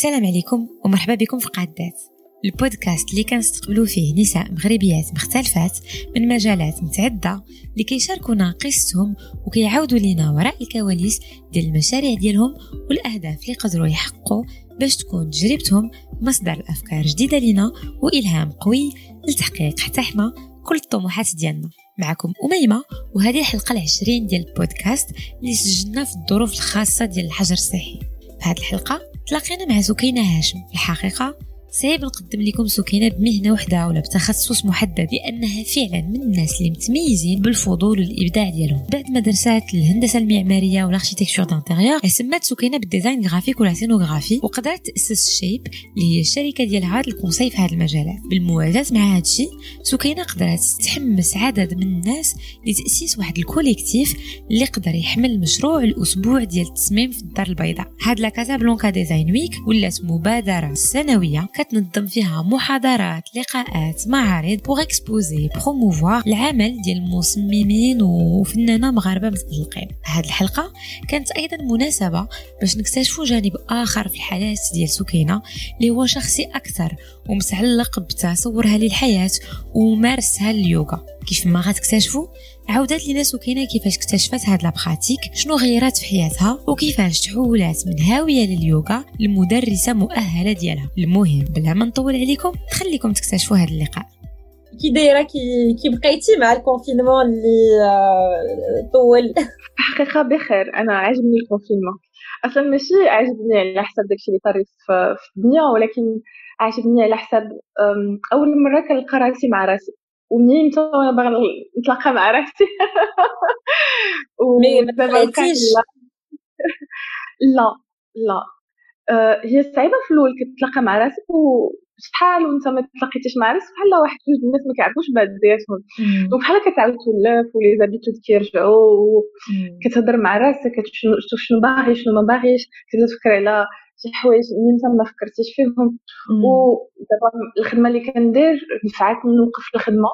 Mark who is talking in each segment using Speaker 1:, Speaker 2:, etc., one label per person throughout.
Speaker 1: السلام عليكم ومرحبا بكم في قادات البودكاست اللي كنستقبلوا فيه نساء مغربيات مختلفات من مجالات متعدة اللي كيشاركونا قصتهم وكيعاودوا لينا وراء الكواليس ديال المشاريع ديالهم والأهداف اللي قدروا يحققوا باش تكون تجربتهم مصدر الأفكار جديدة لنا وإلهام قوي لتحقيق حتى حنا كل الطموحات ديالنا. معكم أميمة وهذه الحلقة العشرين ديال البودكاست اللي سجلنا في الظروف الخاصة ديال الحجر الصحي. في هذه الحلقة تلاقينا مع سكينة هاشم. في الحقيقة صعيب نقدم لكم سكينة بمهنة وحدة ولا بتخصص محدد لأنها فعلا من الناس اللي متميزين بالفضول والإبداع ديالهم. بعد مدرسات الهندسة المعمارية و l'architecture d'intérieur سمات سكينة بال design graphique و la scénographie وقدرت تأسس شيب اللي هي الشركة ديالها ال conseil في هذه المجالات بالموازاة مع هذا الشيء سكينة قدرت تحمس عدد من الناس لتأسيس واحد ال collectif اللي قدر يحمل مشروع الأسبوع ديال التصميم في الدار البيضاء. هاد la Casablanca Design Week ولات مبادرة سنوية كتنظم فيها محاضرات لقاءات معارض pour exposer promouvoir العمل ديال المصممين وفنانة مغاربة متألقين هذه الحلقة كانت أيضا مناسبة باش نكتشفوا جانب آخر في الحياة ديال سكينة اللي هو شخصي أكثر ومتعلق بتصورها للحياة وممارسها لليوغا. كيف ما غتكتشفوا عاودت لنا سكينة كيفاش اكتشفت هاد la pratique شنو غيرات في حياتها وكيفاش تحولات من هاوية لليوغا لمدرسة مؤهلة ديالها. المهم بلا ما نطول عليكم خليكم تكتشفوا هذا اللقاء.
Speaker 2: كي دايرة كي كي بقيتي مع ال confinement اللي آه، طول.
Speaker 3: حقيقة بخير أنا عجبني ال confinement أصلا ماشي عجبني على حساب داكشي اللي طري في الدنيا ولكن عجبني على حساب أول مرة كنلقى راسي مع راسي. ومنين وأنا باغي نتلاقى مع راسي
Speaker 2: mais ما
Speaker 3: لا. لا آه، هي صعيبة في الأول كتلاقى مع راسك وشحال وانت ما تلاقيتيش مع راسك؟ بحال واحد جوج الناس ما كيعرفوش بعض ديالهم donc بحال كتعاود تولف و les habitudes كيرجعوا كتهضر مع راسك كتشوف شنو باغي شنو ما باغيش كتبدا تفكر على شي حوايج اللي انت ما فكرتيش فيهم. ودابا الخدمة اللي كندير نفعتني نوقف الخدمة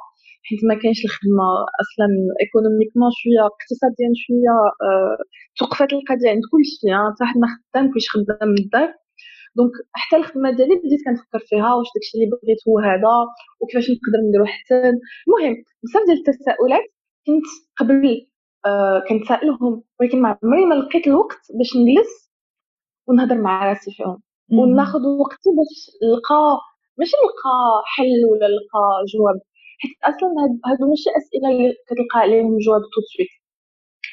Speaker 3: حيت ما كاينش الخدمة أصلا économiquement شوية اقتصاديا شوية أه توقفات القضية عند كلشي حتى حد ما خدام كلشي خدام من الدار. donc حتى الخدمة ديالي بديت كنفكر فيها واش داكشي اللي بغيت هو هذا وكيفاش نقدر نديرو حسن المهم بزاف ديال التساؤلات كنت قبل آه كنتسائلهم ولكن ما عمري ما لقيت الوقت باش نجلس ونهضر مع راسي فيهم وناخذ وقتي باش نلقى ماشي نلقى حل ولا نلقى جواب حيت أصلا هادو ماشي أسئلة اللي كتلقى عليهم جواب tout de suite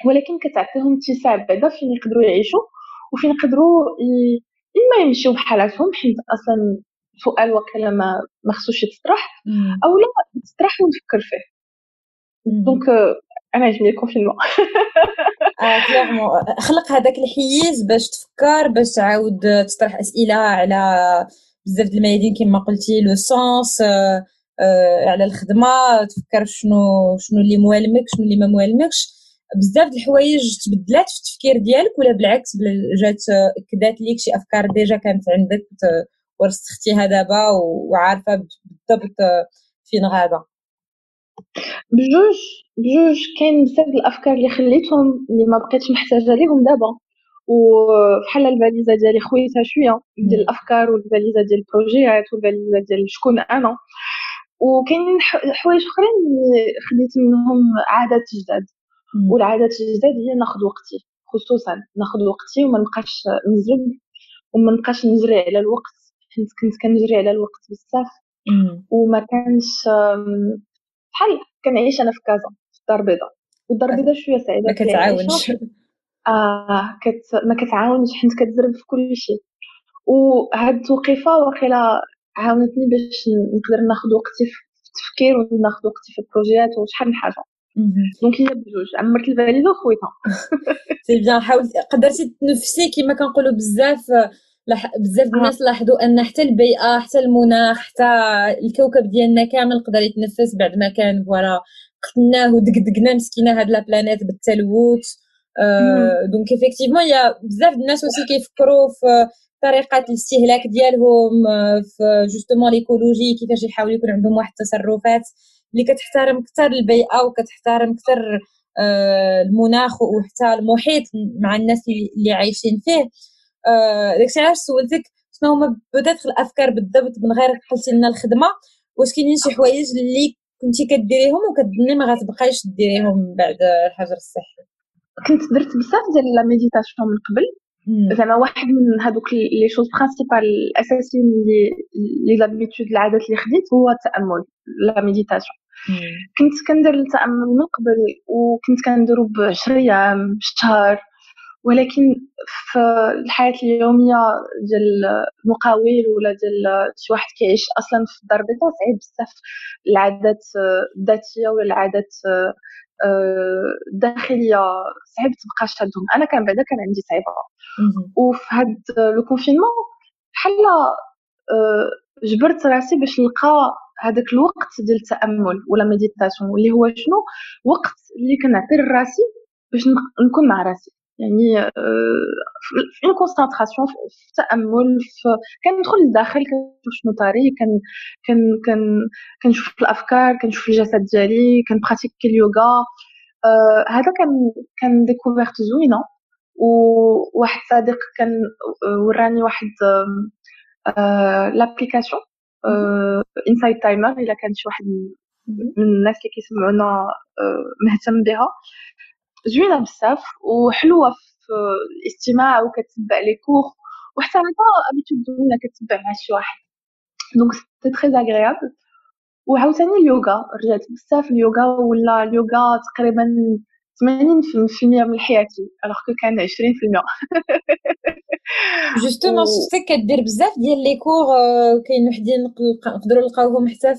Speaker 3: ولكن كتعطيهم اتساع بعدا فين يقدروا يعيشوا وفين يقدروا إما يمشيو بحالاتهم حيت أصلا سؤال وقيلا ما ما خصوش يتطرح أو لا يتطرح ونفكر فيه. donc أنا عجبني ال
Speaker 2: confinement آه clairement خلق هذاك الحيز باش تفكر باش تعاود تطرح أسئلة على بزاف د الميادين كما قلتي le sens آه آه على الخدمة تفكر شنو شنو اللي موالمك شنو اللي ما موالمكش. بزاف د الحوايج تبدلات في التفكير ديالك ولا بالعكس جات كدات ليك شي أفكار déjà كانت عندك ورسختيها دابا وعارفة بالضبط فين غاده
Speaker 3: بجوج بجوج كاين بزاف الأفكار اللي خليتهم اللي ما بقيتش محتاجة ليهم دابا. وفحال الفاليزا ديالي خويتها شوية ديال الأفكار والفاليزا ديال البروجيات والفاليزا ديال شكون أنا. وكاينين حوايج أخرين خديت منهم عادات جداد. والعادات الجداد هي ناخذ وقتي خصوصا ناخذ وقتي وما نبقاش نزرب وما نبقاش نجري على الوقت. حيت كنت كنجري على الوقت بزاف. وما كانش بحال كنعيش أنا في كازا في الدار البيضاء والدار البيضاء شوية صعيبه
Speaker 2: ما كتعاونش.
Speaker 3: آه كت ما كتعاونش حيت كتزرب في كل شيء وهاد التوقيفة واقيلا عاونتني باش نقدر ناخذ وقتي في التفكير وناخذ وقتي في البروجيات وشحال من حاجة. donc هي بجوج عمرت الفاليزه وخويتها
Speaker 2: c'est bien حاولتي قدرتي تنفسي كما كنقولوا بزاف بزاف الناس لاحظوا أن حتى البيئة حتى المناخ حتى الكوكب ديالنا كامل قدر يتنفس بعد ما كان voilà قتلناه ودقدقنا مسكينه هاد la planète بالتلوث. آه donc effectivement y a بزاف الناس aussi كيفكروا في طريقة الاستهلاك ديالهم في justement l'écologie كيفاش يحاولوا يكون عندهم واحد التصرفات اللي كتحترم أكثر البيئة وكتحترم أكثر آه، المناخ وحتى المحيط مع الناس اللي عايشين فيه. آه، داكشي علاش سولتك؟ شنو هما بدات الأفكار بالضبط من غير قلتي لنا الخدمة واش كاينين شي حوايج اللي كنتي كديريهم وكتظني ما غتبقايش ديريهم بعد الحجر الصحي؟
Speaker 3: كنت درت بزاف ديال la méditation من قبل. زعما واحد من هذوك les choses principales الأساسيين اللي les habitudes العادات اللي خديت هو التأمل la méditation. كنت كندير التأمل من قبل وكنت كنديرو بعشر أيام شهر ولكن في الحياة اليومية ديال المقاول ولا ديال شي واحد كيعيش أصلا في الدار البيضاء صعيب بزاف العادات الذاتية ولا العادات الداخلية صعيب تبقى شادهم أنا كان بعدا كان عندي صعيبة. وفي هاد le confinement بحال جبرت راسي باش نلقى هذاك الوقت ديال التأمل و la méditation اللي هو شنو؟ وقت اللي كنعطي لراسي باش نكون مع راسي. يعني في concentration في التامل في كندخل للداخل كنشوف شنو طاري كن كن كن كنشوف الأفكار كنشوف الجسد ديالي كن pratiquer اليوغا هذا كان كان découverte زوينة. وواحد صديق كان وراني واحد l'application Insight Timer إلا كان شي واحد من الناس اللي كيسمعونا مهتم بها. زوينه بزاف وحلوة في الاستماع وكتبع les cours وحتى هذا habitude زوينه كتبع مع شي واحد. donc c'est très agréable وعاوتاني اليوغا رجعت بزاف اليوغا ولا اليوغا تقريبا 80% من حياتي alors que كان 20%
Speaker 2: justement شفتك كدير بزاف ديال les cours كاين وحدين نقدروا نلقاوهم حتى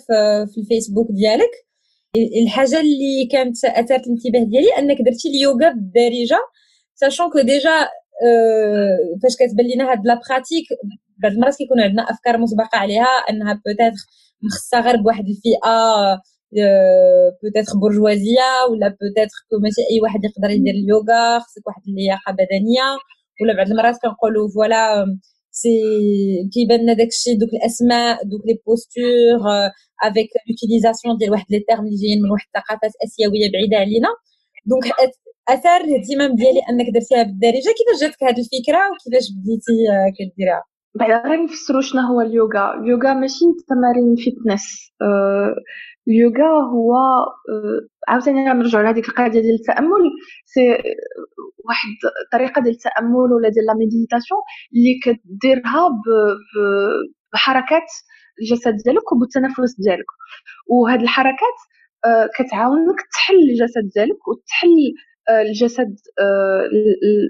Speaker 2: في الفيسبوك ديالك. الحاجة اللي كانت اثارت الانتباه ديالي أنك درتي اليوغا بالدارجة sachant que déjà فاش كتبان لينا هاد la pratique بعض المرات كيكون عندنا أفكار مسبقة عليها أنها peut-être مخصصه غير بواحد الفئة peut-être bourgeoise ولا peut-être ماشي أي واحد يقدر يدير اليوغا خصك واحد اللياقة بدنية ولا بعض المرات كنقولوا voilà c'est كيبان لنا داكشي دوك الاسماء دوك les postures avec l'utilisation ديال واحد les termes اللي جايين من واحد الثقافات اسيويه بعيده علينا donc اثار الاهتمام ديالي انك درتيها بالدارجه كيفاش جاتك هذه الفكرة وكيفاش بديتي كديرها
Speaker 3: بعدا غير نفسروا شنو هو اليوغا. اليوغا ماشي تمارين fitness. أه اليوغا هو أه عاوتاني نرجعوا لهذيك القاعدة ديال التأمل. c'est واحد الطريقة ديال التأمل ولا ديال la méditation اللي كديرها بحركات الجسد ديالك وبالتنفس ديالك. وهاد الحركات آه كتعاونك تحل الجسد ديالك وتحل آه الجسد آه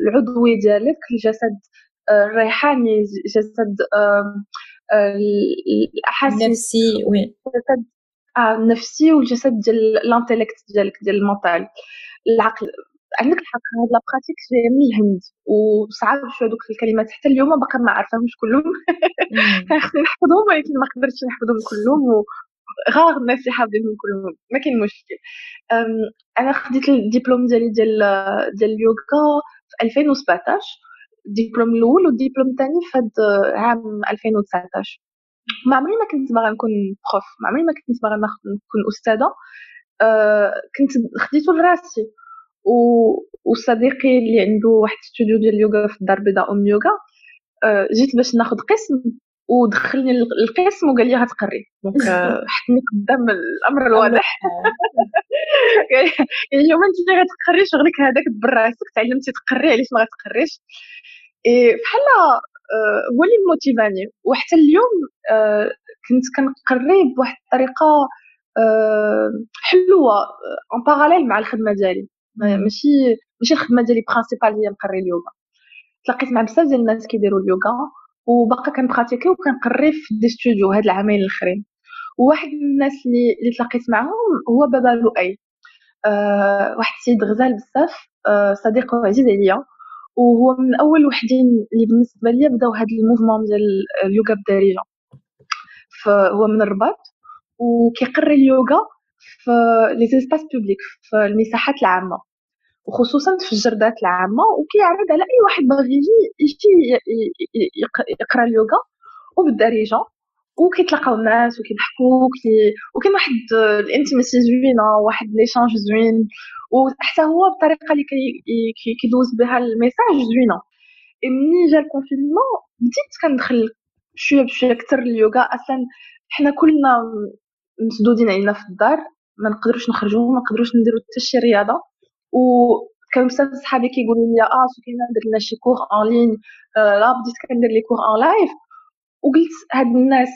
Speaker 3: العضوي ديالك الجسد آه، الروحاني جسد
Speaker 2: الأحاسيس النفسي oui
Speaker 3: الجسد النفسي والجسد ديال ال intellect ديالك ديال ال mental العقل عندك الحق هاد la pratique جاية من الهند وصعاب شوية دوك الكلمات حتى اليوم باقا ما عارفاهمش كلهم. كان خصني نحفظهم ولكن ما قدرتش نحفظهم كلهم غار الناس اللي حافظينهم كلهم. ما كاين مشكل. أنا خديت الدبلوم ديالي ديال ديال اليوغا في 2017 الدبلوم الأول والدبلوم الثاني في هاد عام 2019 ما عمري ما كنت باغا نكون prof ما عمري ما كنت باغا نكون أستاذة. أه كنت خديته لراسي. و... وصديقي اللي عنده واحد ستوديو ديال اليوغا في الدار البيضاء Om Yoga أه جيت باش ناخذ قسم ودخلني القسم وقال لي غتقري donc حطني قدام الأمر الواضح. لي اليوم أنت اللي غتقري شغلك هذاك دبر راسك تعلمتي تقري علاش ما غتقريش؟ بحال هو اللي motivé اني وحتى اليوم كنت كنقري بواحد الطريقة حلوة en parallèle مع الخدمة ديالي. ماشي ماشي الخدمة ديالي principale هي نقري اليوغا. تلاقيت مع بزاف ديال الناس كيديروا اليوغا. وباقا كنبراتيكي وكنقري في des studios هاد العامين الاخرين. وواحد من الناس اللي اللي تلاقيت معاهم هو بابا لؤي. أه واحد السيد غزال بزاف. أه صديق عزيز عليا. وهو من أول وحدين اللي بالنسبة ليا بداو هاد ال mouvement ديال اليوغا بالدارجه فهو من الرباط. وكيقري اليوغا في les espaces publics في المساحات العامة. وخصوصا في الجردات العامة وكيعرض على أي واحد باغي يجي يجي يقرأ اليوغا وبالدارجة وكيتلاقاو الناس وكيضحكوا وكاين واحد ال intimité زوينه واحد l'échange زوين وحتى هو بالطريقة اللي كيدوز بها ال message زوينه ملي جا ال confinement بديت كندخل بشويه بشوية أكثر اليوغا. أصلا حنا كلنا مسدودين علينا في الدار ما نقدروش نخرجوا ما نقدروش نديروا حتى شي رياضة. و كانوا بزاف صحابي كيقولوا لي آه سكينه درت لنا شي cours en ligne آه لا بديت كندير les cours en live وقلت هاد الناس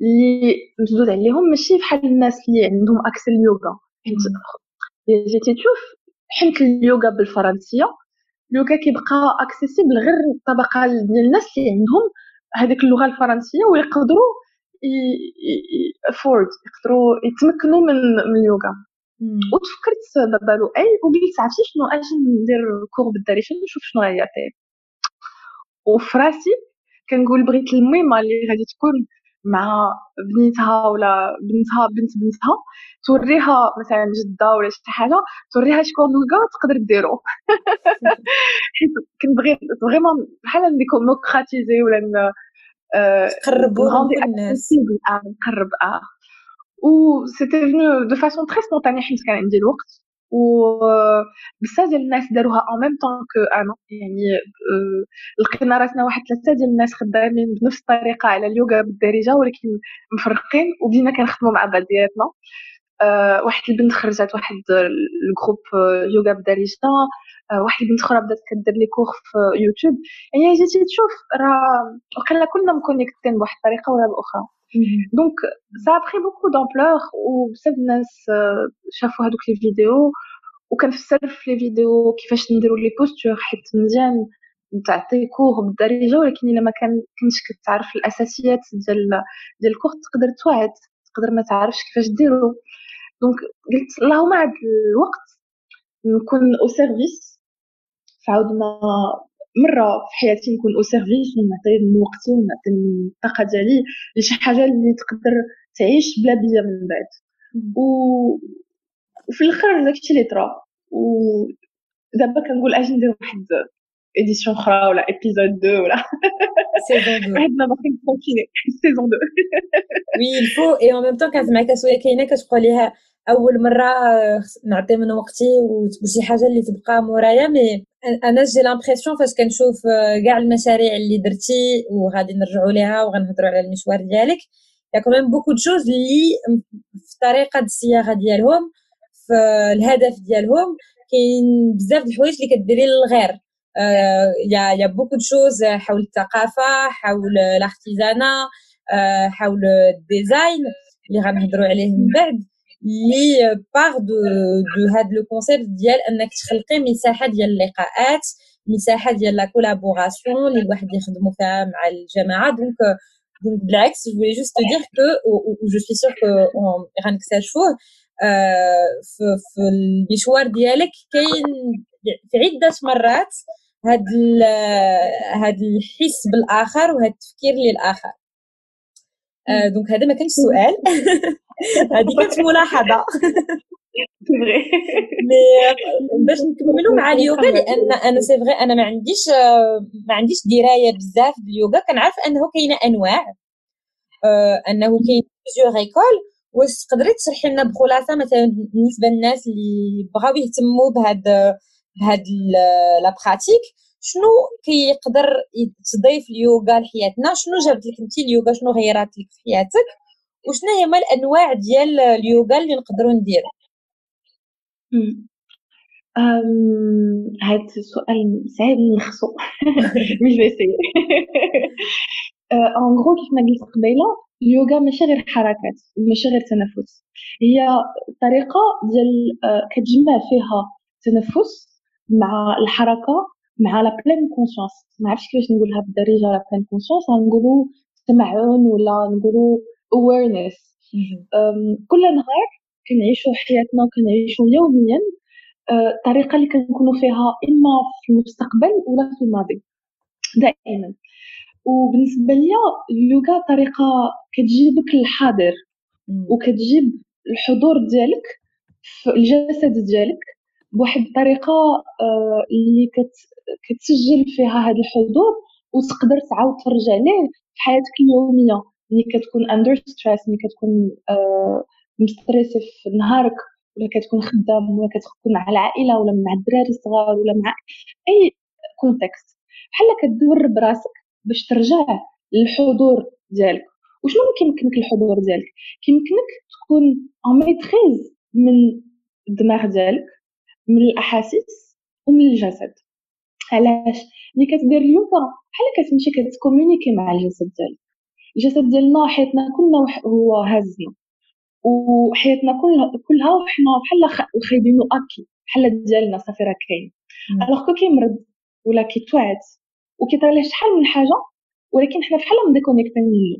Speaker 3: اللي مسدود عليهم ماشي بحال الناس اللي عندهم accès لليوغا حيت جيتي تشوف حيت اليوغا بالفرنسيه اليوغا كيبقى accessible غير الطبقه ديال الناس اللي عندهم هذيك اللغة الفرنسيه ويقدروا afford يقدروا يتمكنوا من من اليوغا وتفكرت دابا لؤي وقلت عرفتي شنو أجي ندير cours بالدارجه نشوف شنو غيعطي وفي راسي كنقول بغيت الميمه اللي غادي تكون مع بنيتها ولا بنتها بنت بنتها توريها مثلا جدة ولا شي حاجة توريها شكون اليوغا تقدر ديرو. حيت كنبغي vraiment بحال ن démocratiser ولا
Speaker 2: تقربوا الناس.
Speaker 3: نقرب آه. و c'était venu de façon très spontanée حيت كان عندي الوقت و بزاف ديال الناس داروها en même temps que أنا يعني لقينا راسنا واحد ثلاثة ديال الناس خدامين بنفس الطريقة على اليوغا بالدارجة ولكن مفرقين وبدينا كنخدموا مع بعضياتنا واحد البنت خرجت واحد ال groupe يوغا بالدارجة. واحد البنت أخرى بدات كدير les cours في يوتيوب يعني جيتي تشوف راه وقيلا كلنا م connectés ين بواحد الطريقة ولا بأخرى. donc ça a pris beaucoup d'ampleur وبزاف الناس شافوا هذوك les vidéos وكنفسر في les vidéos كيفاش نديرو les postures حيت مزيان تعطي cours بالدارجه ولكن الا ما كنتش كتعرف الاساسيات ديال ديال ال cours تقدر توعد تقدر ما تعرفش كيفاش ديرو donc قلت اللهم هاد الوقت نكون au service فعاود ما مرة في حياتي نكون au service ونعطي من وقتي ونعطي من الطاقة ديالي لشي حاجة اللي تقدر تعيش بلا بيا من بعد. و وفي الآخر داكشي اللي طرا. و دابا كنقول أجي ندير واحد édition أخرى ولا épisode 2 ولا
Speaker 2: saison 2
Speaker 3: عندنا باقي saison 2
Speaker 2: oui il faut et en même temps كانت معاك شوية كاينة كتقول ليها أول مرة نعطي من وقتي وشي حاجة اللي تبقى مورايا mais أنا j'ai l'impression فاش كنشوف كاع المشاريع اللي درتي وغادي نرجعوا ليها وغنهضروا على المشوار ديالك. y a quand même beaucoup de choses اللي في طريقة الصياغة ديالهم في الهدف ديالهم. كاين بزاف د الحوايج اللي كديري للغير. y a y a beaucoup de choses حول الثقافة حول ال artisanat حول ال design اللي غنهضروا عليه من بعد. اللي part de de هاد le concept ديال انك تخلقي مساحة ديال اللقاءات مساحة ديال la collaboration اللي الواحد يخدموا فيها مع الجماعة. donc donc بالعكس je voulais juste dire que je suis sûr que غنكتشفوه في, في المشوار ديالك كاين في عدة مرات هاد هاد الحس بالآخر وهاد التفكير للآخر. donc هذا ما كانش سؤال هذه كانت ملاحظة. mais باش نكملوا مع اليوغا لأن أنا c'est vrai أنا ما عنديش ما عنديش دراية بزاف باليوغا. كنعرف أنه كاينة أنواع. أنه كاين plusieurs écoles واش تقدري تشرحي لنا بخلاصة مثلا بالنسبة للناس اللي بغاو يهتموا بهاد بهاد la pratique شنو كيقدر تضيف اليوغا لحياتنا؟ شنو جابت لك انت اليوغا شنو غيرات لك في حياتك؟ وشنو هما الأنواع ديال اليوغا اللي نقدروا نديرو؟
Speaker 3: هاد السؤال صعيب نلخصو. mais bien sûr en gros كيف ما قلت قبيلة اليوغا ماشي غير حركات ماشي غير تنفس. هي طريقة ديال كتجمع فيها التنفس مع الحركة مع la pleine conscience ما عرفتش كيفاش نقولها بالدارجة la pleine conscience غنقولوا تمعن ولا نقولوا awareness. كل نهار كنعيشوا حياتنا وكنعيشوا يوميا الطريقة اللي كنكونوا فيها إما في المستقبل ولا في الماضي دائما. وبالنسبة ليا اليوغا طريقة كتجيبك للحاضر وكتجيب الحضور ديالك في الجسد ديالك بواحد الطريقة اللي كتسجل فيها هذا الحضور وتقدر تعاود ترجع ليه في حياتك اليومية. ملي كتكون under stress ملي كتكون م stressé في نهارك ولا كتكون خدام ولا كتكون مع العائلة ولا مع الدراري الصغار ولا مع أي contexte بحال كتدور براسك باش ترجع الحضور ديالك. وشنو كيمكنك الحضور ديالك؟ كيمكنك تكون en maîtrise من الدماغ ديالك من الأحاسيس ومن الجسد. علاش؟ ملي كتدير اليوغا بحال كتمشي كت communiquer مع الجسد ديالك. الجسد ديالنا حياتنا كلنا هو هازنا وحياتنا كلها كلها وحنا بحال واخدينو acquis بحال ديالنا صافي راه كاين. alors que كيمرض ولا كيتوعد وكيطرى ليه شحال من حاجة ولكن حنا بحال مديكونيكتين منه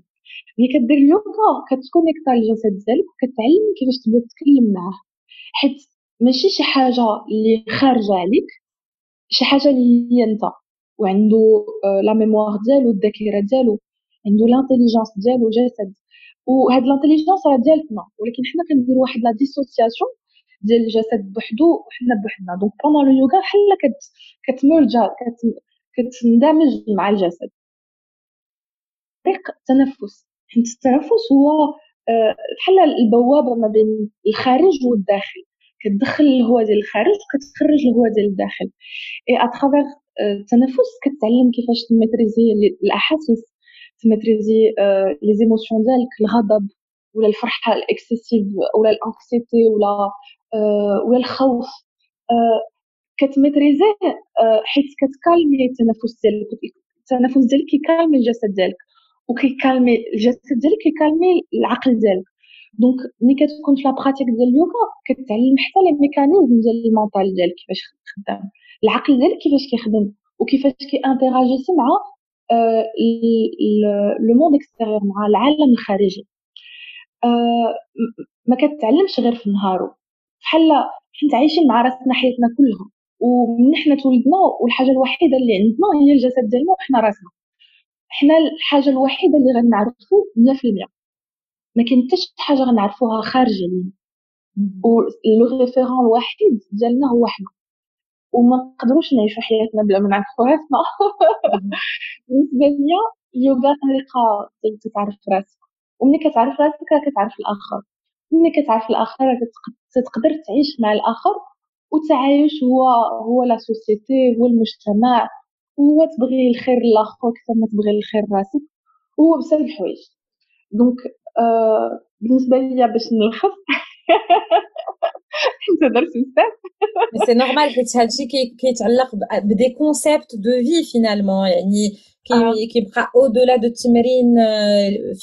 Speaker 3: ملي كدير اليوغا كت connecter الجسد ديالك وكتعلم كيفاش تبدأ تتكلم معاه. حيت ماشي شي حاجة اللي خارجة عليك شي حاجة اللي هي أنت وعنده la mémoire ديالو الذاكرة ديالو. عنده l'intelligence ديالو جسد وهاد l'intelligence راه ديالتنا ولكن حنا كنديرو واحد la dissociation ديال الجسد بوحدو وحنا بوحدنا. donc pendant le yoga بحال كت كتمرجا كتندمج مع الجسد. طريق التنفس حيت التنفس هو بحال البوابة ما بين الخارج والداخل. كتدخل الهواء ديال الخارج وكتخرج الهواء ديال الداخل. et à travers التنفس كتعلم كيفاش ت maîtriser الأحاسيس. ت maîtriser les émotions ديالك الغضب ولا الفرحة ال excessive ولا ال anxiété ولا ولا الخوف. كت maîtriser حيت كت calmer التنفس ديالك التنفس ديالك كي calmer الجسد ديالك وكي calmer الجسد ديالك كي calmer العقل ديالك. donc ملي كتكون في la pratique ديال اليوغا كتعلم حتى les mécanismes ديال ال mental ديالك كيفاش خدام العقل ديالك كيفاش كيخدم وكيفاش كي interagir مع le monde extérieur مع العالم الخارجي. ما كتعلمش غير في نهارو. بحال حيت عايشين مع راسنا حياتنا كلها ومن حنا تولدنا والحاجة الوحيدة اللي عندنا هي الجسد ديالنا وحنا راسنا. حنا الحاجة الوحيدة اللي غنعرفو 100% ما كاين حتى شي حاجة غنعرفوها خارج علينا لو ريفيرون الوحيد ديالنا هو حنا. وما نقدروش نعيشوا حياتنا بلا ما نعرفوا راسنا بالنسبة ليا اليوغا طريقة تتعرف راسك. وملي كتعرف راسك كتعرف الآخر. ملي كتعرف الآخر تقدر تعيش مع الآخر والتعايش هو هو la société هو المجتمع هو تبغي الخير لاخوك حتى ما تبغي الخير راسك هو بزاف الحوايج. donc آه بالنسبة ليا باش نلخص. حيت درت بزاف
Speaker 2: c'est normal حيت هادشي كيتعلق ب des concepts de vie finalement يعني كيبقى au-delà de التمرين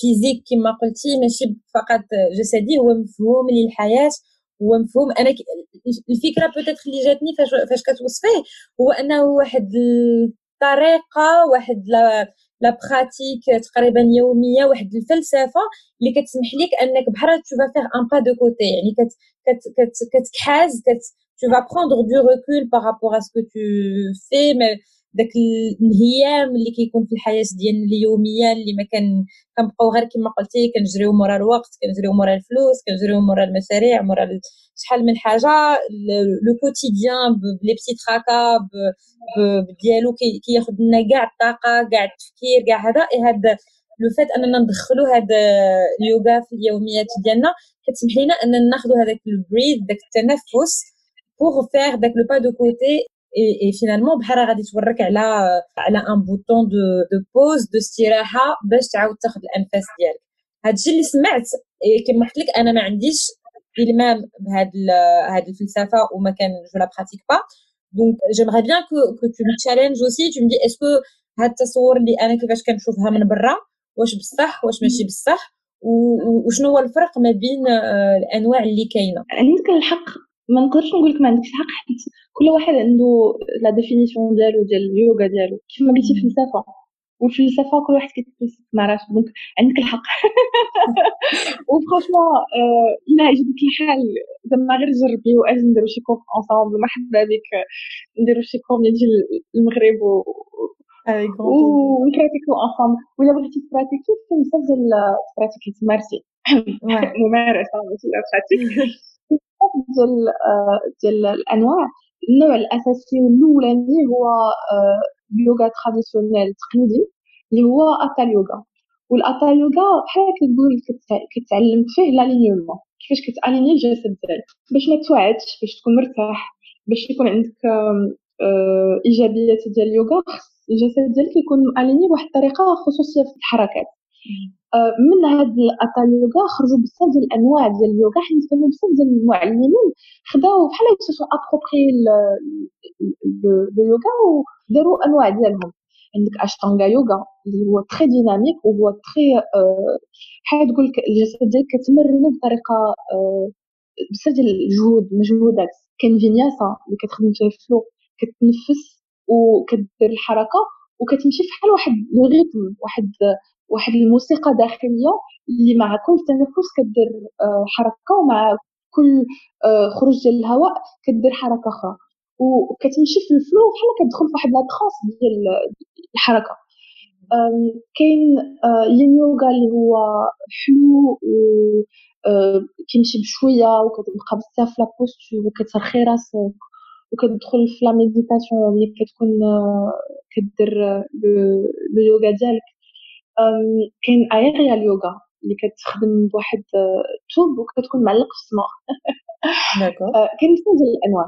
Speaker 2: physique كما قلتي ماشي فقط جسدي هو مفهوم للحياه هو مفهوم أنا الفكرة peut-être اللي جاتني فاش فاش كتوصفيه هو انه واحد الطريقة واحد la pratique تقريبا يومية واحد الفلسفة اللي كتسمح لك أنك بحال tu fais un pas de côté يعني كت كت كت كتكحاز كت tu vas prendre du recul par rapport à ce que tu fais mais داك الانهماك اللي كيكون في الحياة ديالنا اليومية اللي ما كان كنبقاو غير كما قلتي كنجريو مورا الوقت كنجريو مورا الفلوس كنجريو مورا المشاريع مورا شحال من حاجة le quotidien ب les petits tracas ديالو كياخذ لنا كاع الطاقة كاع التفكير كاع هذا. هذا le fait أننا ندخلو هاد اليوغا في اليوميات ديالنا كتسمح لنا أننا ناخذ هذاك ال break داك التنفس pour faire داك le pas de côté et finalement بحال غادي تورك على على un bouton de de pause de استراحه باش تعاود تاخذ الأنفاس ديالك. هادشي اللي سمعت كما قلت لك أنا ما عنديش إلمام بهاد هاد الفلسفة وما كان je la pratique pas donc j'aimerais bien que que tu me challenges aussi tu me dis est-ce que هاد التصور اللي أنا كيفاش كنشوفها من برا؟ واش بصح؟ واش ماشي بصح؟ وشنو هو الفرق ما بين الأنواع اللي كاينة؟
Speaker 3: عندك الحق. ما نقدرش نقول لك ما عندكش الحق حيت كل واحد عنده la définition ديالو ديال اليوغا ديالو. كيف ما قلتي فلسفه والفلسفه كل واحد كيتفلسف مع راسو donc عندك الحق. و franchement آه إلا عجبك الحال زعما غير جربي وأجي نديرو شي cours ensemble مرحبا بك. نديرو شي cours نجي المغرب و ونبراتيكو ensemble ولا بغيتي تبراتيكي كاين بزاف ديال تبراتيكي تمارسي ممارسة ماشي la pratique ديال ديال الأنواع. النوع الأساسي والأولاني هو اليوغا traditionnelle تقليدي اللي هو اتا يوغا. والاتا يوغا بحال كتقول كتعلم فيه l'alignement. كيفاش كتاليني الجسد ديالك؟ باش ما توعدش باش تكون مرتاح باش يكون عندك إيجابيات ديال اليوغا الجسد ديالك يكون aligné بواحد الطريقة خصوصية في الحركات. آه، من هاد الاتا يوغا خرجوا بزاف ديال الأنواع ديال اليوغا حيت كانوا بزاف ديال المعلمين خداو بحال يكتشفوا approprié le yoga وداروا أنواع ديالهم. عندك اشتانغا يوغا اللي هو très dynamique وهو très بحال تقول الجسد ديالك كتمرنو بطريقة آه، بزاف ديال الجهود مجهودات. كاين فينياسا اللي كتخدم فيه ال flow كتنفس وكدير الحركة وكتمشي فحال واحد le rythme واحد واحد الموسيقى داخلية اللي مع كل تنفس كدير آه، حركة ومع كل آه، خروج ديال الهواء كدير حركة أخرى. وكتمشي في ال flow بحال كتدخل في واحد la transe ديال الحركة. كاين le yin آه، اللي هو حلو و كيمشي بشوية وكتبقى بزاف la posture وكترخي راسك وكتدخل في la méditation اللي كتكون كدير le yoga ديالك. كاين aerial yoga اللي كتخدم بواحد توب وكتكون معلق في السماء. كاين بزاف ديال الأنواع.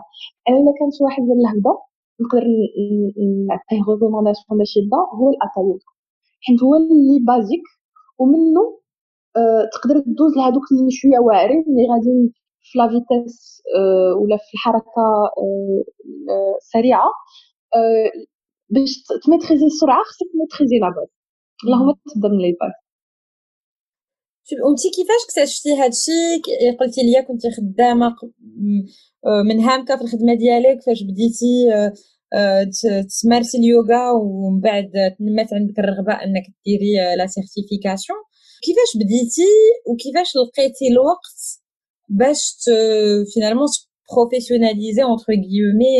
Speaker 3: أنا إلا كان شي واحد ديال الهبه نقدر نعطيه recommandation باش يبدأ هو الاتا يوغا حيت هو اللي basique ومنه تقدر تدوز لهادوك اللي شوية واعرين اللي غاديين في la vitesse ولا في الحركة سريعة. باش تميتريزي السرعة خصك تميتريزي la base اللهم تبدا من les bases
Speaker 2: وانت كيفاش اكتشفتي هادشي قلتي لي كنتي خدامه منهمكه في الخدمه ديالك فاش بديتي تمارسي اليوغا ومن بعد تنمات عندك الرغبه انك ديري la certification كيفاش بديتي وكيفاش لقيتي الوقت باش finalement professionnaliser entre guillemets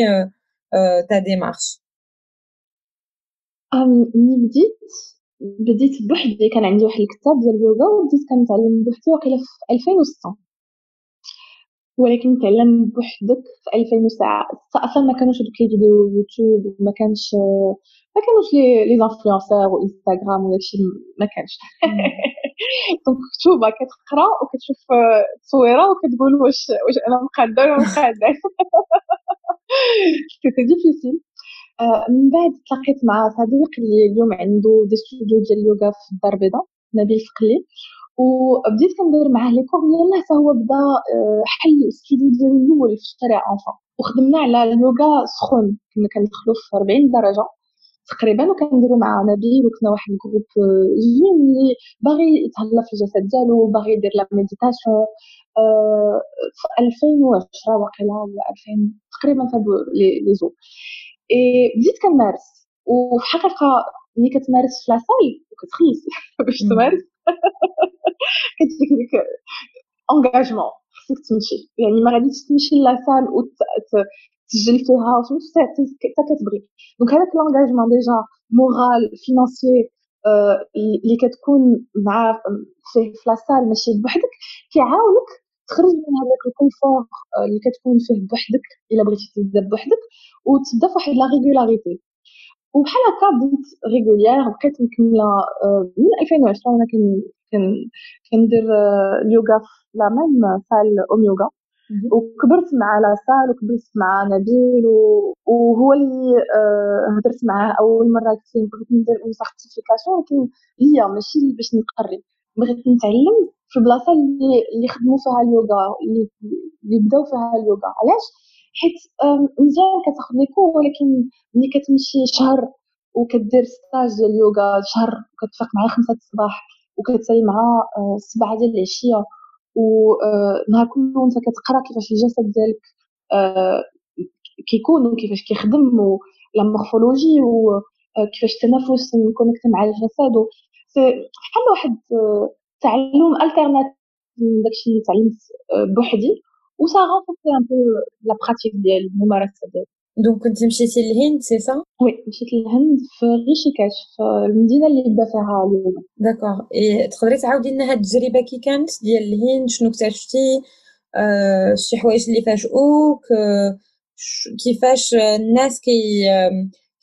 Speaker 2: ta démarche
Speaker 3: ملي بديت بديت بوحدي كان عندي واحد الكتاب ديال اليوغا وبديت كنتعلم بوحدي واقيلا في 2006 ولكن تعلم بوحدك في 2006 أصلا ما كانوش دوك les vidéos YouTube وما كانش ما كانوش les les influenceurs و Instagram وداكشي ما كانش. donc مكتوبه كتقرا وكتشوف التصويرة وكتقول واش واش أنا مقاده ولا مقاده c'était difficile من بعد تلاقيت مع صديق اللي اليوم عنده des studios ديال اليوغا في الدار البيضاء نبيل فقلي وبديت كندير معاه les cours يلاه حتى هو بدا حل الاستوديو ديالو الأول في الشارع أنفا. وخدمنا على اليوغا سخون كنا كندخلو في 40 درجة تقريبا وكنديرو مع نبيل وكنا واحد ال groupe زوين اللي باغي يتهلا في الجسد ديالو باغي يدير la méditation في 2010 واقيلا ولا 2000 تقريبا في les eaux بديت كنمارس وفي الحقيقة ملي كتمارس في la salle وكتخلص. باش تمارس. كتجيك ديك engagement خصك تمشي. يعني ما غاديش تمشي la salle وتسجل فيها حتى كتبغي. donc هذاك l'engagement déjà moral financier اللي كتكون مع فيه في la salle ماشي بوحدك كيعاونك تخرج من هذاك ال confort اللي كتكون فيه بوحدك إلا بغيتي تبدا بوحدك وتبدا فواحد la régularité. وبحال هكا بديت régulière بقيت مكملة من 2020 وأنا كندير اليوغا في la même salle Om Yoga. وكبرت مع la salle وكبرت مع نبيل وهو اللي هضرت معاه أول مرة قلت بغيت ندير une certification ولكن ليا ماشي باش نقري. بغيت نتعلم في البلاصه اللي اللي خدموا فيها اليوغا اللي بداو فيها اليوغا. علاش؟ حيت مزيان كتاخد les cours ولكن ملي كتمشي شهر وكدير stage ديال اليوغا شهر وكتفيق مع خمسة الصباح وكتسالي مع آه، سبعة ديال العشية ونهار آه، كله انت كتقرا كيفاش الجسد ديالك آه، كيكون وكيفاش كيخدم la morphologie وكيفاش التنفس م connecté مع الجسد بحال واحد تعلم alternative من داكشي اللي تعلمت بوحدي و ça renforçait un peu la pratique ديال الممارسة ديالي.
Speaker 2: donc كنت مشيتي للهند سي سا
Speaker 3: وي مشيت للهند في ريشيكاش في المدينة اللي بدا فيها اليوم.
Speaker 2: d'accord et تقدري تعاودي لنا هاد التجربة كي كانت ديال الهند شنو اكتشفتي؟ آه شي حوايج اللي فاجئوك؟ آه كيفاش الناس كي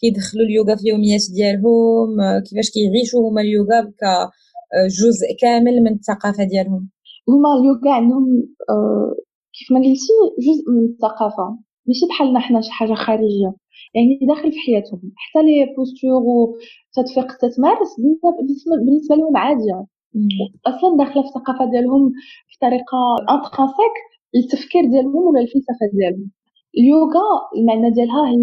Speaker 2: كيدخلوا اليوغا في اليوميات ديالهم كيفاش كيعيشوا هما اليوغا كجزء كامل من الثقافة ديالهم.
Speaker 3: هما اليوغا عندهم آه كيف ما قلتي جزء من الثقافة. ماشي بحالنا حنا شي حاجة خارجية. يعني داخل في حياتهم. حتى les postures وتدفيق تتمارس بالنسبة لهم عادية. أصلا داخلة في الثقافة ديالهم في طريقه intrinsèque التفكير ديالهم ولا الفلسفة ديالهم. اليوغا المعنى ديالها هي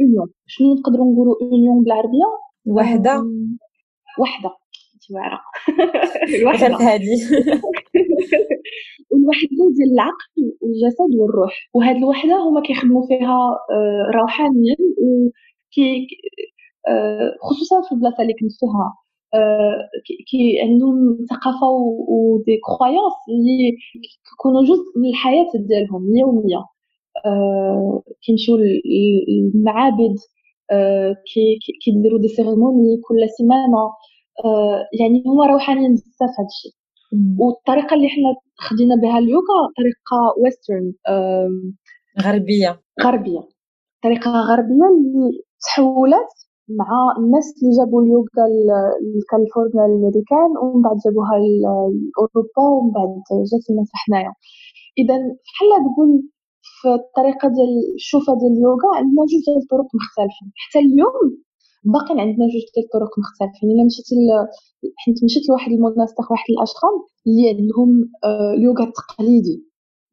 Speaker 3: union شنو نقدروا نقولوا union
Speaker 2: بالعربية؟
Speaker 3: وحدة. وحدة. واعره
Speaker 2: الوحدة. هذه
Speaker 3: والوحده ديال العقل والجسد والروح. وهاد الوحدة هما كيخدموا فيها آه، روحانيا وكي آه، خصوصا في البلاصة اللي كنت فيها. آه، كي عندهم ثقافة و des croyances اللي كيكونوا جزء من الحياة ديالهم اليومية. كيمشيو للمعابد كيديروا des cérémonies كل سيمانة. يعني هما روحانيين بزاف هادشي والطريقة اللي حنا خدينا بها اليوغا طريقة western
Speaker 2: غربية.
Speaker 3: غربية. طريقة غربية اللي تحولت مع الناس اللي جابوا اليوغا لكاليفورنيا الامريكان ومن بعد جابوها لأوروبا ومن بعد جات لنا حنايا. اذا بحال تقول في الطريقة ديال الشوفة ديال اليوغا عندنا جوج ديال الطرق مختلفين حتى اليوم باقي عندنا جوج ديال الطرق مختلفين. إلا مشيتي حيت مشيت لواحد المناسبه واحد الأشخاص اللي عندهم آه، اليوغا التقليدي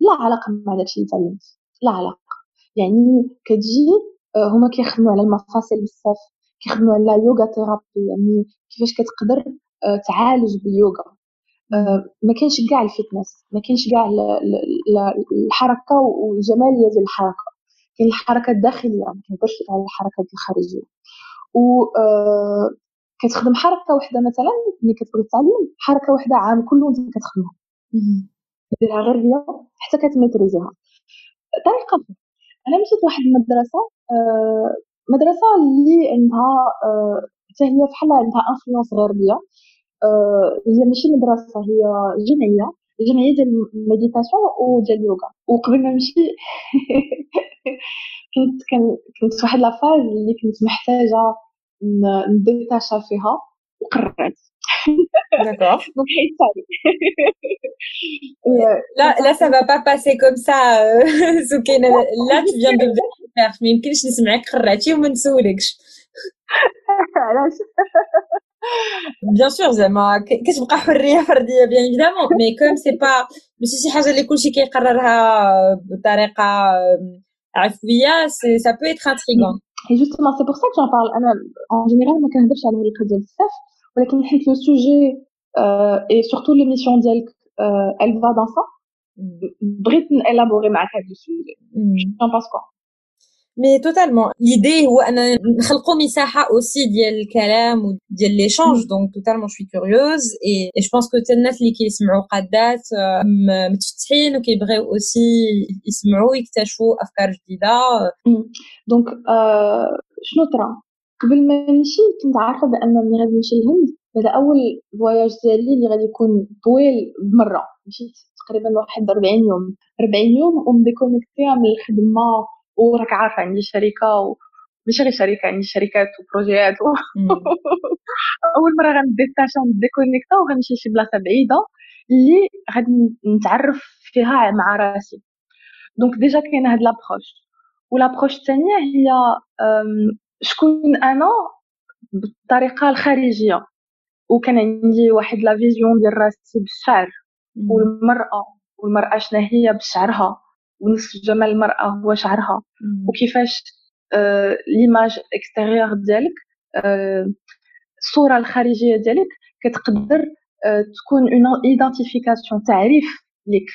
Speaker 3: لا علاقة مع داكشي اللي تعلمت. لا علاقة. يعني كتجي آه، هما كيخدموا على المفاصل بزاف. كيخدموا على yoga therapy يعني كيفاش كتقدر آه، تعالج باليوغا. ما كاينش كاع ال fitness ما كاينش كاع الحركة والجماليه ديال الحركة. كاين الحركة الداخلية ما كنهضرش على الحركات الخارجية. و كتخدم حركة واحدة مثلا ملي كتبغي تعلم حركة واحدة عام كله انت كتخدمها. ديرها غير هي حتى كتميتريزيها. طريقة أنا مشيت لواحد المدرسة آه، مدرسة اللي عندها حتى آه، هي بحال عندها انفلونس غربيه آه، هي ماشي مدرسة هي جمعيه جمعيه ديال المديتاسيون وديال اليوغا وقبل ما نمشي كنت كنت في واحد لافاز اللي كنت محتاجة نديتاشا فيها وقررت
Speaker 2: là, là, ça va pas passer comme ça, Soukine. Là, tu viens de faire. ما يمكنش نسمعك قرعتي وما نسولكش.
Speaker 3: علاش؟
Speaker 2: بيان سور زعما كتبقى حريه فرديه بيان ايفيدامون مي كوم سي با ماشي شي حاجة اللي كلشي كيقررها بطريقه عفويه سي سا بو ايتر انتريغون
Speaker 3: Et justement, c'est pour ça que j'en parle. أنا en général ما كنهضرش على العلاقة ديال بزاف ولكن حيت لو سوجي اي سورتو ليميسيون ديالك elle va dans ça بغيت نالابوري معاك هذا السوجي. J'en pense quoi?
Speaker 2: مي توتالمون ليدي هو ان نخلقوا مساحة اوسي ديال الكلام وديال ليشانج دونك توتالمون شوي كوريوز اي جو بونس كو حتى الناس اللي كيسمعوا قادات متفتحين وكيبغيو اوسي يسمعوا ويكتشفوا افكار جديده
Speaker 3: دونك شنو طرا؟ قبل ما نمشي كنت عارفة بأن ملي غادي نمشي للهند هذا أول فواياج ديالي اللي غادي يكون طويل بمرة. مشيت تقريبا واحد 40 يوم. 40 يوم وم déconnectée من الخدمة وراك عارفة عندي شركة و... ماشي غير شركة عندي شركات و projets و... أول مرة غن détacha ن déconnecta وغنمشي لشي بلاصة بعيدة اللي غادي نتعرف فيها مع راسي. donc déjà كاينة هاد l'approche و l'approche الثانية هي شكون أنا بالطريقة الخارجية. وكان عندي واحد la vision ديال راسي بالشعر والمرأة والمرأة شنو هي بشعرها. ونصف جمال المرأة هو شعرها. وكيفاش آه l'image extérieure ديالك آه الصورة الخارجية ديالك كتقدر آه تكون une identification تعريف ليك.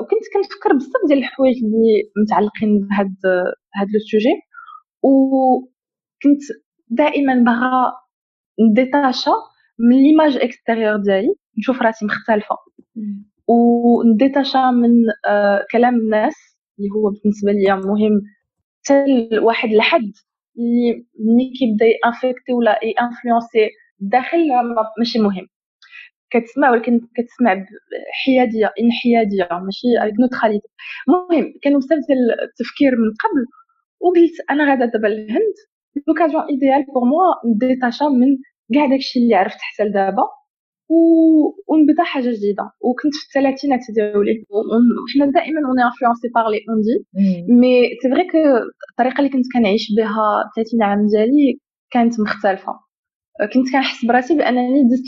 Speaker 3: وكنت كنفكر بزاف ديال الحوايج اللي متعلقين بهاد هاد le sujet وكنت دائما باغا ن détacha من l'image extérieure ديالي نشوف راسي مختلفة. ون détacha من آه كلام الناس اللي هو بالنسبة لي مهم حتى واحد الحد اللي ملي كيبدا ي infecter ولا influencer الداخل ماشي مهم كتسمع ولكن كتسمع بحياديه انحيادية ماشي neutralité المهم كانوا بزاف ديال التفكير من قبل وقلت أنا غادا دابا للهند l'occasion idéale pour moi ن détacha من كاع داكشي اللي عرفت حتى لدابا. ونبدا حاجة جديده وكنت في الثلاثينات ديالي وحنا دائما on est influencé par les on-dit mais c'est vrai que الطريقة اللي كنت كنعيش بها 30 عام ديالي كانت مختلفه كنت كنحس براسي بانني دزت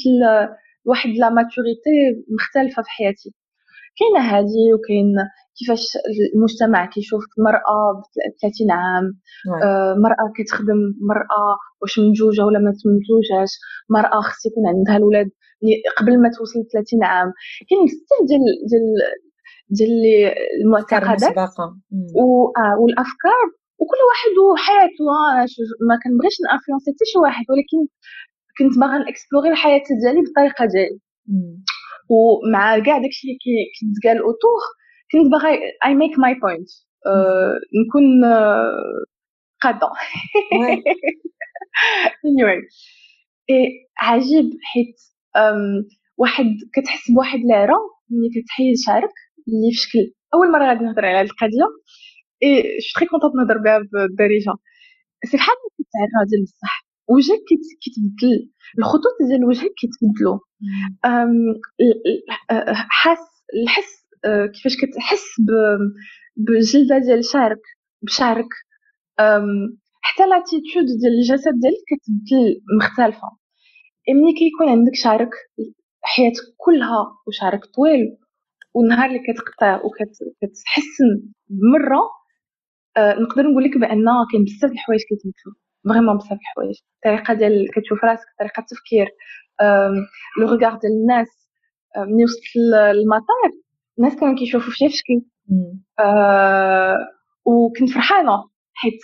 Speaker 3: لواحد la maturité مختلفه في حياتي كاينة هذه وكاين كيفاش المجتمع كيشوف المراه ب 30 عام آه مرأة كتخدم مرأة واش متزوجه ولا ما متزوجاش مرأة خص يكون عندها الاولاد قبل ما توصل 30 عام. كاين بزاف ديال ديال ديال المعتقدات و... آه والأفكار وكل واحد وحياته آه، ما كنبغيش نانفلونسي حتى شي واحد ولكن كنت باغا نكسبلوري الحياة ديالي بالطريقة ديالي. ومع كاع داكشي اللي كيتقال autour كنت باغا I make my point نكون قادة. anyway. عجيب حيت واحد كتحس بواحد العرا ملي كتحيد شعرك اللي في شكل أول مرة غادي نهضر على هذه القضية. et je suis très contente نهضر بها بالدارجه c'est بحال كتعرى ديال بصح. وجهك كيتبدل. الخطوط ديال وجهك كيتبدلوا حاس الحس كيفاش كتحس بالجلده ديال شعرك بشعرك. حتى لاتيتود ديال الجسد ديالك كتبدل مختلفة. ملي كيكون عندك شعرك حياتك كلها وشعرك طويل والنهار اللي كتقطع وكتحسن بمرة أه نقدر نقول لك بان كاين بزاف الحوايج كيتبدلوا vraiment بزاف الحوايج الطريقة ديال كتشوف راسك طريقه التفكير le regard ديال الناس ملي وصلت للمطار الناس كانوا كيشوفوا فيا في شكل آه وكنت فرحانه حيت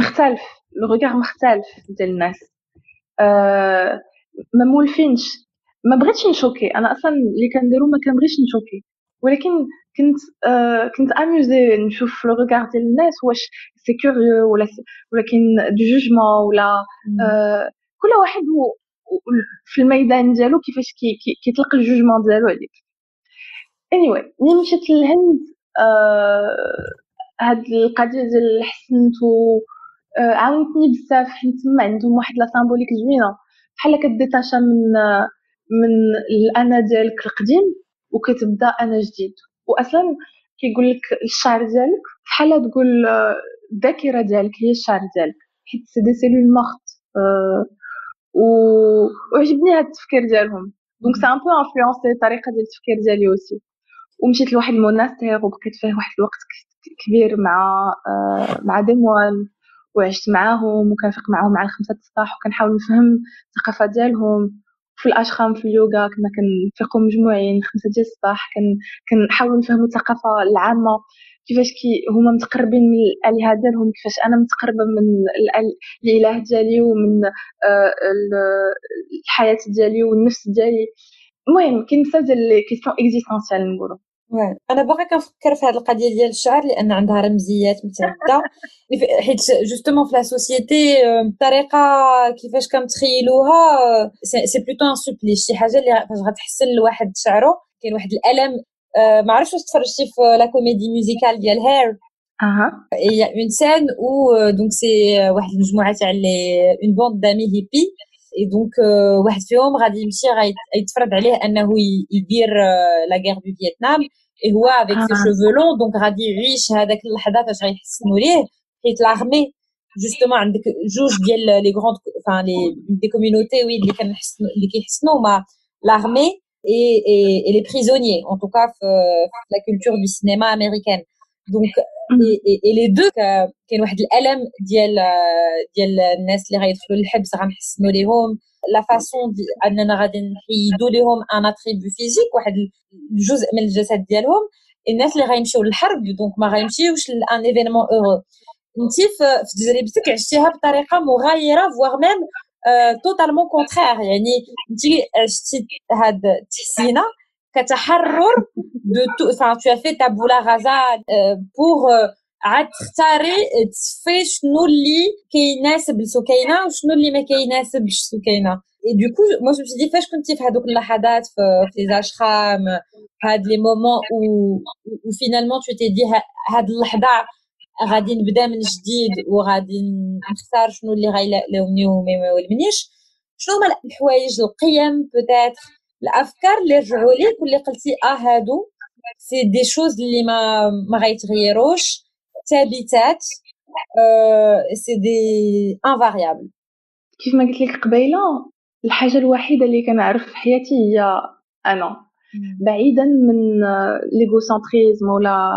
Speaker 3: مختلف le regard مختلف ديال الناس ما مولفينش ما بغيتش ن choquer أنا أصلا اللي كنديرو ما كنبغيش ن choquer ولكن كنت آه كنت amusée نشوف le regard ديال الناس واش c'est curieux ولا كاين du jugement ولا آه كل واحد في الميدان ديالو كيفاش كيطلق كي ال jugement ديالو عليك. Anyway ملي مشيت للهند آه هاد القضية ديال حسنت و آه عاونتني بزاف حيت تما عندهم واحد la symbolique زوينة. بحال ك détacha من من الأنا ديالك القديم. وكتبدا أنا جديد. واصلا كيقول لك الشعر ديالك بحال تقول آه، الذاكرة ديالك هي الشعر ديالك. حيت c'est des cellules mortes آه وعجبني هاد التفكير ديالهم. donc ça a un peu influencé الطريقة ديال التفكير ديالي aussi ومشيت لواحد ال monastère وبقيت فيه واحد الوقت كبير مع آه مع des moines وعشت معاهم وكنفيق معاهم على خمسة الصباح وكنحاول نفهم الثقافة ديالهم. في ال ashram في اليوغا كنا كنفيقوا مجموعين خمسة ديال الصباح كنحاولوا نفهموا الثقافة العامة كيفاش كي هما متقربين من الآلهة ديالهم كيفاش أنا متقربة من الإله ديالي ومن آه، الحياة ديالي والنفس ديالي. المهم كاين بزاف ديال les questions existentielles نقولوا
Speaker 2: أنا باغا كنفكر في هذه القضية ديال الشعر لأن عندها رمزيات متعددة. حيت justement في la société الطريقة كيفاش كنتخيلوها c'est plutôt un supplice شي حاجة اللي فاش غتحسن لواحد شعره كاين واحد الألم. ما عرفتش واش تفرجتي في la comédie musicale ديال Hair
Speaker 3: أها.
Speaker 2: il y a une scène où donc c'est واحد المجموعة تاع les une bande d'amis hippies et donc واحد فيهم غادي يمشي غيتفرض عليه أنه يدير la guerre du Vietnam et هو avec ses cheveux longs donc غادي يعيش هذاك اللحظة فاش غيحسنوا ليه. حيت l'armée justement عندك جوج ديال les grandes enfin les deux communautés oui اللي كنحسنوا اللي كيحسنوا ما l'armée et, et, et, les prisonniers, en tout cas la culture du cinéma américain. Et, et les deux كاين واحد الالم ديال ديال الناس اللي غيدخلوا للحبس غنحسنوا ليهم la façon اننا غادي نحيدوا لهم un attribut physique واحد الجزء من الجسد ديالهم الناس اللي غيمشيو للحرب donc ما غيمشيوش ل un événement heureux انت في تجربتك عشتيها بطريقه مغايره voire même totalement contraire يعني انت عشتي هاد التحسينه كتحرر de enfin tu as fait tabula rasa pour عاد تختاري تصفي شنو اللي كيناسب السكينه وشنو اللي ما كيناسبش السكينه et du coup moi je dis فاش كنتي في هذوك اللحظات في les ashrams هاد les moments où finalement tu te dis هاد اللحظه غادي نبدا من جديد وغادي نختار شنو اللي غيلائمني وما يولمنيش شنو هما الحوايج القيم peut-être الأفكار اللي رجعوا ليك واللي قلتي آه هادو. c'est des choses اللي ما ما غيتغيروش. ثابتات c'est des invariables
Speaker 3: كيف ما قلت لك قبيلة الحاجة الوحيدة اللي كنعرف في حياتي هي أنا. بعيدا من l'égocentrisme ولا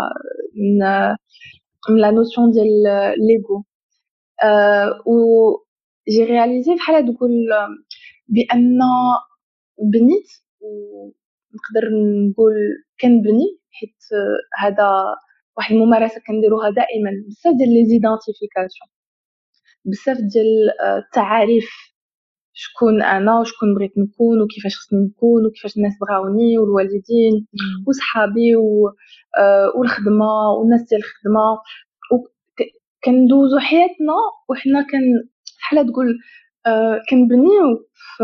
Speaker 3: من من la notion ديال l'ego. و j'ai réalisé بحال تقول بأن بنيت ونقدر نقول كنبني حيت هذا واحد الممارسة كنديروها دائما بزاف ديال les identifications بزاف ديال التعاريف شكون أنا وشكون بغيت نكون وكيفاش خصني نكون وكيفاش الناس بغاوني والوالدين وصحابي و... آه والخدمة والناس ديال الخدمة. كندوزو حياتنا وحنا بحال تقول آه كنبنيو في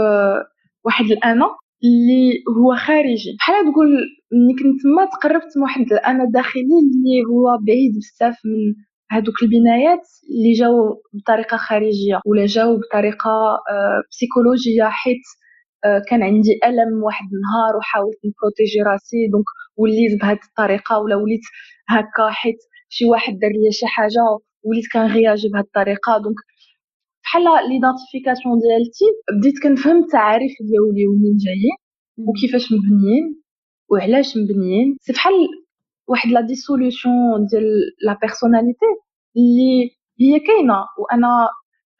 Speaker 3: واحد الانا اللي هو خارجي. بحال تقول ملي كنت تما تقربت من واحد الانا داخلي اللي هو بعيد بزاف من هادوك البنايات اللي جاو بطريقة خارجية ولا جاو بطريقة آه psychologique حيت آه كان عندي ألم واحد النهار وحاولت نprotégé راسي donc وليت بهاد الطريقة ولا وليت هكا حيت شي واحد دار ليا شي حاجة وليت كنغياجي بهاد الطريقة donc بحال l'identification ديالتي بديت كنفهم التعاريف ديالي ومنين جايين وكيفاش مبنيين وعلاش مبنيين. c'est بحال واحد la dissolution ديال la personnalité اللي هي كاينة وأنا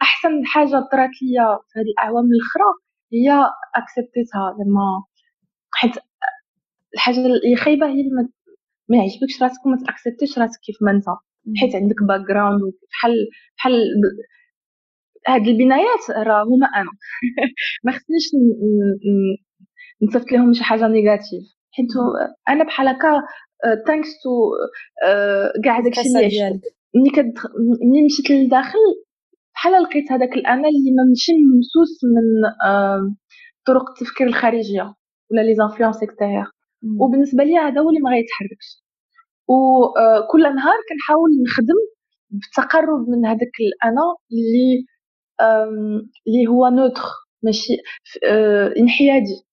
Speaker 3: أحسن حاجة طرات ليا في هذه الأعوام الأخرى هي acceptéتها زعما حيت الحاجة اللي خايبة هي اللي ما يعجبكش راسك وما تacceptéش راسك كيف ما أنت. حيت عندك background بحال بحال هاد البنايات راه هما أنا. ما خصنيش نصيفط لهم شي حاجة négatif. حيت أنا بحال هكا thanks to كاع داكشي اللي ملي ملي مشيت للداخل بحال لقيت هذاك الانا اللي ما ماشي ممسوس من طرق التفكير الخارجية ولا les influences extérieures وبالنسبة لي هذا هو اللي ما غيتحركش. وكل نهار كنحاول نخدم بالتقرب من هذاك الانا اللي اللي هو neutre ماشي انحيادي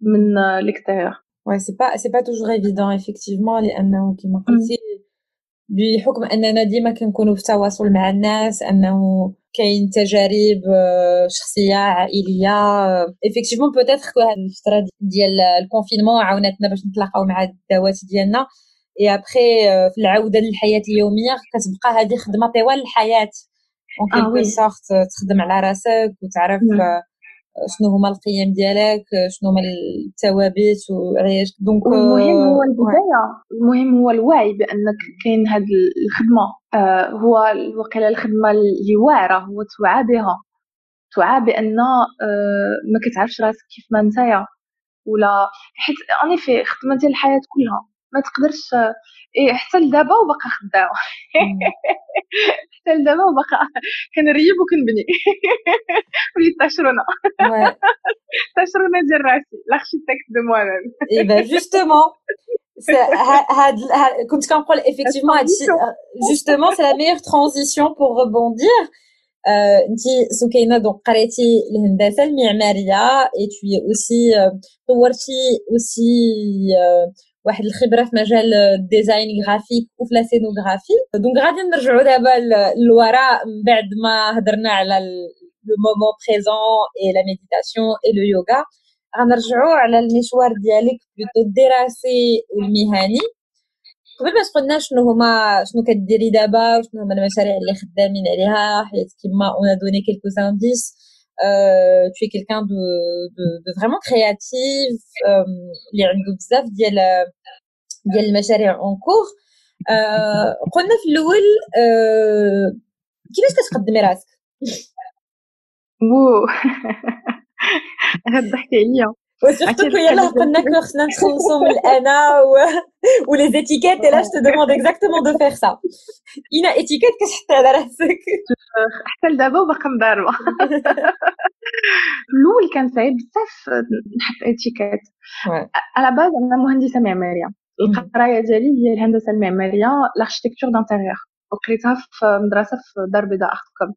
Speaker 3: من l'extérieur
Speaker 2: oui c'est pas c'est pas toujours évident effectivement لأنه كيما قلتي بحكم أننا ديما كنكونوا في تواصل مع الناس أنه كاين تجارب شخصية عائلية effectivement peut-être que هاد الفترة ديال ال confinement عاونتنا باش نتلاقاو مع الدوات ديالنا. اي ابخي في العودة للحياة اليومية كتبقى هذه خدمة طوال الحياة. en quelque sorte تخدم على راسك وتعرف شنو هما القيم ديالك شنو هما الثوابت وعلاش
Speaker 3: donc المهم هو البدايه المهم هو الوعي بانك كاين هاد الخدمه آه هو وقيلا الخدمه اللي واعره هو توعى بها توعى بان آه ما كتعرفش راسك كيف ما نتايا ولا حيت اني في خدمه ديال الحياة كلها ما تقدرش إيه حتى لدابا وباقا خدامه حتى لدابا وباقا كنريب وكنبني. وليت تاشرونه تاشرونه ديال راسي لاركيتكت دو موا ميم
Speaker 2: اي با جوستومون هاد كنت كنقول effectivement هادشي justement c'est la meilleure transition pour rebondir. انت سكينه donc قريتي الهندسه المعماريه et tout aussi طورتي aussi واحد الخبرة في مجال ال design graphique وفي la scénographie. donc غادي نرجعوا دابا للوراء من بعد ما هضرنا على le moment présent et la méditation et le yoga غنرجعوا على المشوار ديالك plutôt الدراسي والمهني قبل ما تقولنا شنو هما شنو كديري دابا شنو هما المشاريع اللي خدامين عليها حيت كيما on donnait quelques indices Euh, tu es quelqu'un de, de, de, vraiment créatif. اللي عنده بزاف ديال ديال المشاريع en cours قلنا في الأول كيفاش كتقدمي راسك
Speaker 3: غتضحكي عليا
Speaker 2: و surtout que يلاه قلنا كو خصنا نتخلصوا من الانا و و les étiquettes là je demande exactement de faire ça اينا étiquette كتحطي على راسك
Speaker 3: حتى لدابا وباقا مضاربه الأول كان صعيب بزاف نحط étiquette على base أنا مهندسه معماريه القرايه ديالي هي الهندسه المعماريه l'architecture d'intérieur وقريتها في مدرسه في دار بيضاء اختكم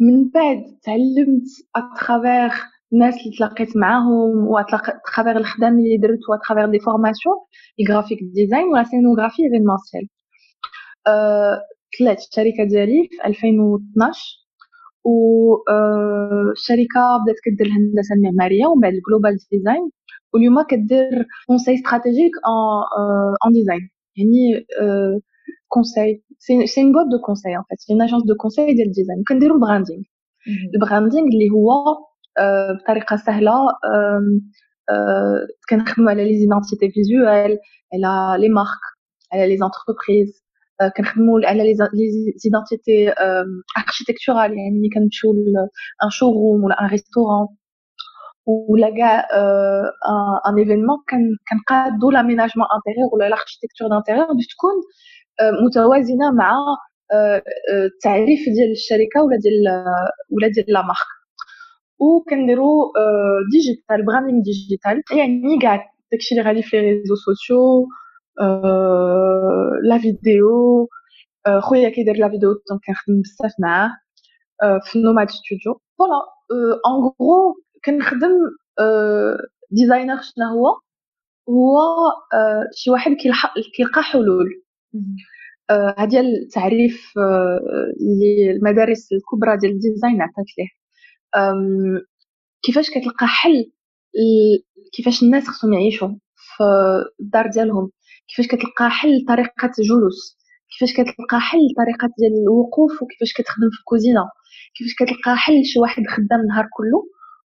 Speaker 3: من بعد تعلمت à travers الناس اللي تلاقيت معاهم و travers الخدام اللي درت و travers des formations ال graphic design و la scénographie événementielle طلعت الشركة ديالي في 2012 والشركة بدأت كدير الهندسة المعمارية ومن بعد ال global design واليوم كدير conseil stratégique en design يعني conseil c'est une boîte de conseil en fait c'est une agence de conseil ديال ال design كنديرو ال branding ال branding اللي هو بطريقة سهلة. كنخدمو على les identités visuelles على les marques على les entreprises كنخدمو على les identités architecturales يعني ملي كنمشيو ل un showroom ولا un restaurant ولا كاع un événement كنقادو l'aménagement intérieur ولا l'architecture d'intérieur باش تكون متوازنة مع التعريف ديال الشركة ولا ديال ولا ديال la marque وكنديرو digital branding digital يعني كاع داكشي اللي غادي في les réseaux sociaux la vidéo خويا كيدير la vidéo donc كنخدم بزاف معاه في Nomad Studio voilà en gros كنخدم designer شنو هو هو شي واحد كيلقى حلول هذا التعريف اللي المدارس الكبرى ديال ال design عطات ليه كيفاش كتلقى حل كيفاش الناس خصهم يعيشوا في الدار ديالهم؟ كيفاش كتلقى حل طريقة جلوس؟ كيفاش كتلقى حل طريقة ديال الوقوف؟ وكيفاش كتخدم في الكوزينة؟ كيفاش كتلقى حل شي واحد خدام النهار كله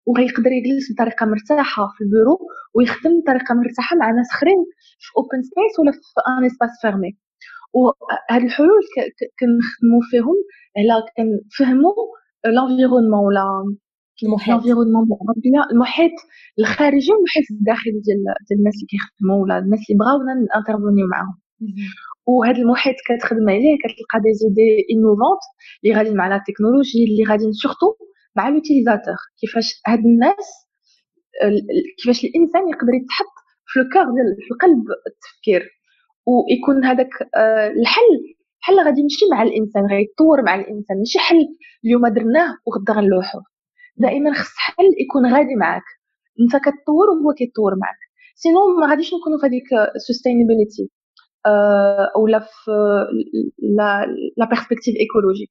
Speaker 3: وغيقدر يجلس بطريقة مرتاحة في البيرو ويخدم بطريقة مرتاحة مع ناس اخرين في open space ولا في un espace fermé وهاد الحلول كنخدموا فيهم على كنفهموا l'environnement ولا المحيط. l'environnement المحيط الخارجي والمحيط الداخلي ديال ديال الناس اللي كيخدموا ولا الناس اللي بغاونا انترفونيو معاهم. وهذا المحيط كتخدم عليه كتلقى des idées innovantes اللي غاديين مع la technologie اللي غاديين surtout مع l'utilisateur كيفاش هاد الناس كيفاش الإنسان يقدر يتحط في ال cœur ديال في قلب التفكير. ويكون هذاك آه، الحل حل غادي يمشي مع الإنسان غيتطور مع الإنسان. ماشي حل اليوم درناه وغدا غنلوحوه دائما خص حل يكون غادي معاك. أنت كتطور وهو كيتطور معاك. sinon ما غاديش نكونوا في هذيك آه، اولا في la la perspective écologique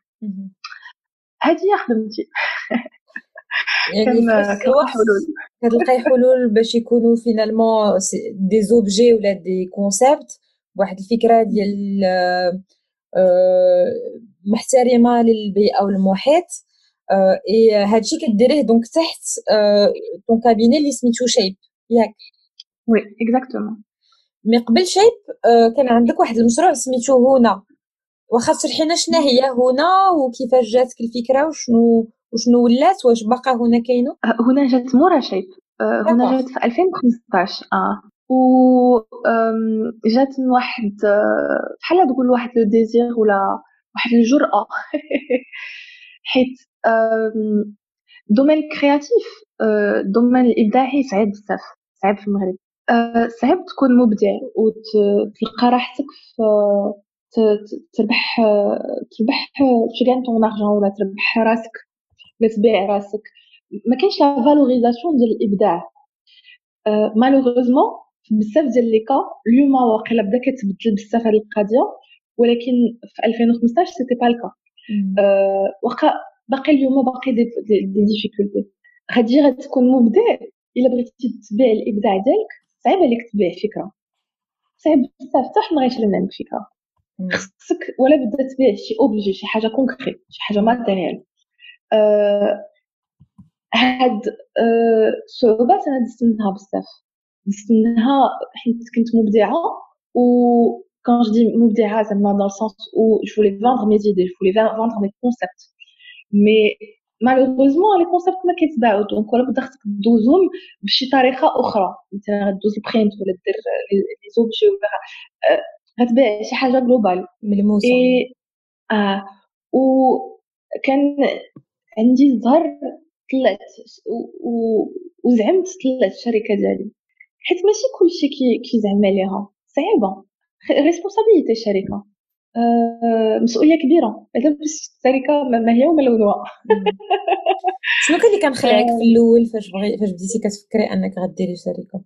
Speaker 3: هذه هي خدمتي.
Speaker 2: يعني كتلقاي حلول. كتلقاي حلول باش يكونوا finalement des objets ولا des concepts واحد الفكرة ديال آه، محترمة للبيئة والمحيط. اي هادشي كديريه donc تحت ton cabinet اللي سميتو شيب ياك.
Speaker 3: oui exactement
Speaker 2: mais قبل شيب كان عندك واحد المشروع سميتو هنا. واخا تشرحينا شنو هي هنا وكيفاش جاتك الفكرة وشنو وشنو ولات واش باقا هنا كاينة
Speaker 3: هنا جات مورا شيب. هنا جات في 2015 آه. و جات من واحد بحال تقول واحد le désir ولا واحد الجرأة حيت domaine créatif domaine الابداعي صعيب بزاف صعيب في المغرب. صعيب تكون مبدع وتلقى راحتك في تربح تربح تشغان ton argent ولا تربح راسك ولا تبيع راسك. ما كاينش la valorisation ديال الإبداع. malheureusement بزاف ديال les cas اليوم واقيلا بدا كتبدل بزاف هاد القضية ولكن في 2015 c'était pas le cas واخا باقي اليوم باقي des, des difficultés غادي غتكون مبدع إلا بغيتي تبيع الإبداع ديالك صعيب عليك تبيع فكرة. صعيب بزاف حتى حنا غيشري من عندك فكرة. خصك ولا بدا تبيع شي objet شي حاجة concret شي حاجة matériel أه هاد أه الصعوبات أنا دزت منها بزاف. منها حيت كنت مبدعة و quand je dis مبدعة زعما dans le sens où je voulais vendre mes idées je voulais vendre mes concepts. Mais malheureusement les concepts ما كيتباعوا. donc ولا بدا خصك دوزهم بشي طريقة أخرى. مثلا غدوز ال print ولا دير les objets ولا غتبيع شي حاجة global
Speaker 2: ملموسة.
Speaker 3: آه وكان عندي الزهر طلعت وزعمت طلعت الشركة ديالي. حيت ماشي كلشي كي كيزعم عليها. صعيبة. responsabilité الشركة آه، مسؤولية كبيرة. هذا باش الشركة ما هي وما لونها
Speaker 2: شنو كان اللي كان خلعك في الأول؟ فاش بغي فاش بديتي كتفكري أنك غديري شركه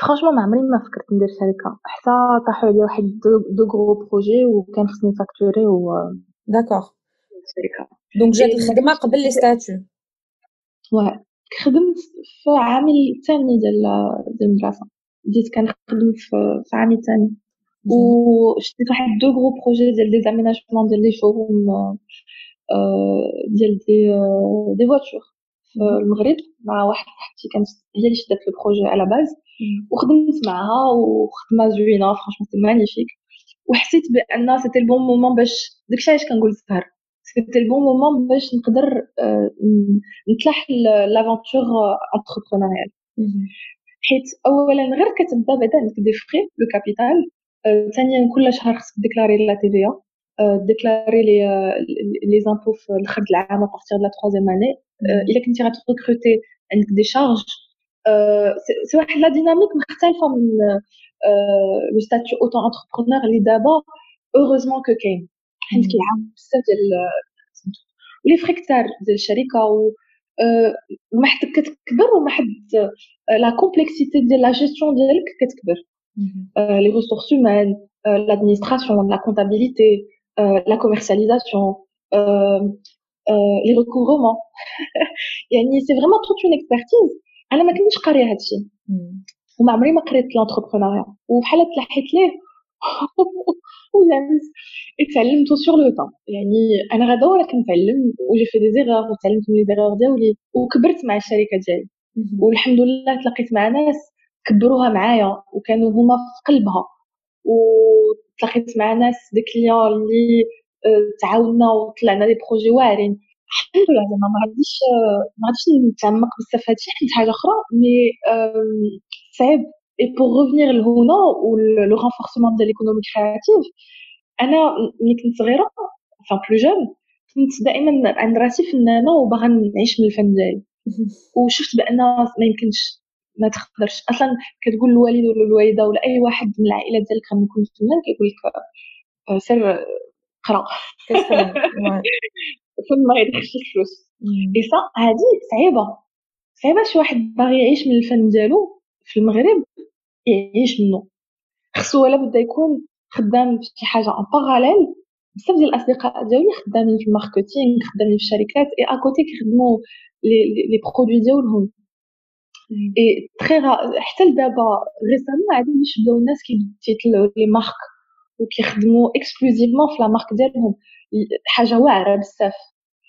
Speaker 3: franchement ما عمري ما فكرت ندير شركة. حتى طاحوا عليا واحد deux gros projets وكان خصني facturer و
Speaker 2: d'accord
Speaker 3: شركة.
Speaker 2: donc جات الخدمه قبل les statuts
Speaker 3: واه خدمت في عامي الثاني ديال ديال المدرسة. بديت كنخدم في عامي الثاني وشديت واحد deux gros projets ديال des aménagements ديال les showrooms ديال des des voitures في المغرب مع واحد صاحبتي كانت هي اللي شدات le projet à la base. وخدمت معاها وخدمة زوينة franchement c'est magnifique وحسيت بأن c'était le bon moment باش داكشي علاش كنقول الزهر c'était le bon moment باش نقدر نتلاح l'aventure entrepreneuriale حيت اولا غير كتبدا بعدا عندك des frais le capital ثانيا كل شهر خصك déclarer la TVA déclarer les les impôts في الآخر العام à partir la troisième année إلا كنتي غت recruter عندك des charges c'est واحد la dynamique مختلفة من le statut auto-entrepreneur اللي دابا heureusement que كاين حيت كيعاون بزاف ديال سميتو و les frais كتار ديال الشركة و وما حد كتكبر وما حد la complexité ديال لا جيستيون ديالك كتكبر. les ressources humaines l'administration, la comptabilité, euh, la commercialisation, euh, euh, les recouvrements. c'est vraiment toute une expertise. أنا ما كنتش قارية هادشي وما عمري ما قريت ال entrepreneuriat وبحال تلحيت ليه. ولامس اتعلمته sur le tas يعني أنا غدا ورا كنتعلم و j'ai fait des erreurs وتعلمت من les erreurs ديالي وكبرت مع الشركة ديالي. والحمد لله تلاقيت مع ناس كبروها معايا وكانوا هما في قلبها. وتلاقيت مع ناس des clients اللي تعاوننا وطلعنا les projets واعرين. الحمد لله زعما ما غاديش ما غاديش نتعمق بزاف في هادشي حيت حاجة أخرى mais صعيب. et pour revenir لهنا و le renforcement ديال l'économie créative أنا ملي كنت صغيرة bien plus jeune كنت دائما عند راسي فنانه وباغا نعيش من الفن ديالي. وشفت بأن ما يمكنش ما تقدرش أصلا كتقول الوالد ولا الوالدة ولا أي واحد من العائلة ديالك غنكون فنان كيقول لك آه، سير قرا. فن ما يدخلش الفلوس. اي سا هادي صعيبة. صعيبة شي واحد باغي يعيش من الفن ديالو في المغرب يعيش منه. خصو ولا بدا يكون خدام في شي حاجة en parallèle بزاف ديال الأصدقاء ديالي خدامين في ال marketing خدامين في الشركات et à côté كيخدموا les produits ديالهم. et très حتى لدابا récemment عادي باش بداو الناس كيطلعو les marques وكيخدموا exclusivement في la marque ديالهم. حاجة واعرة بزاف.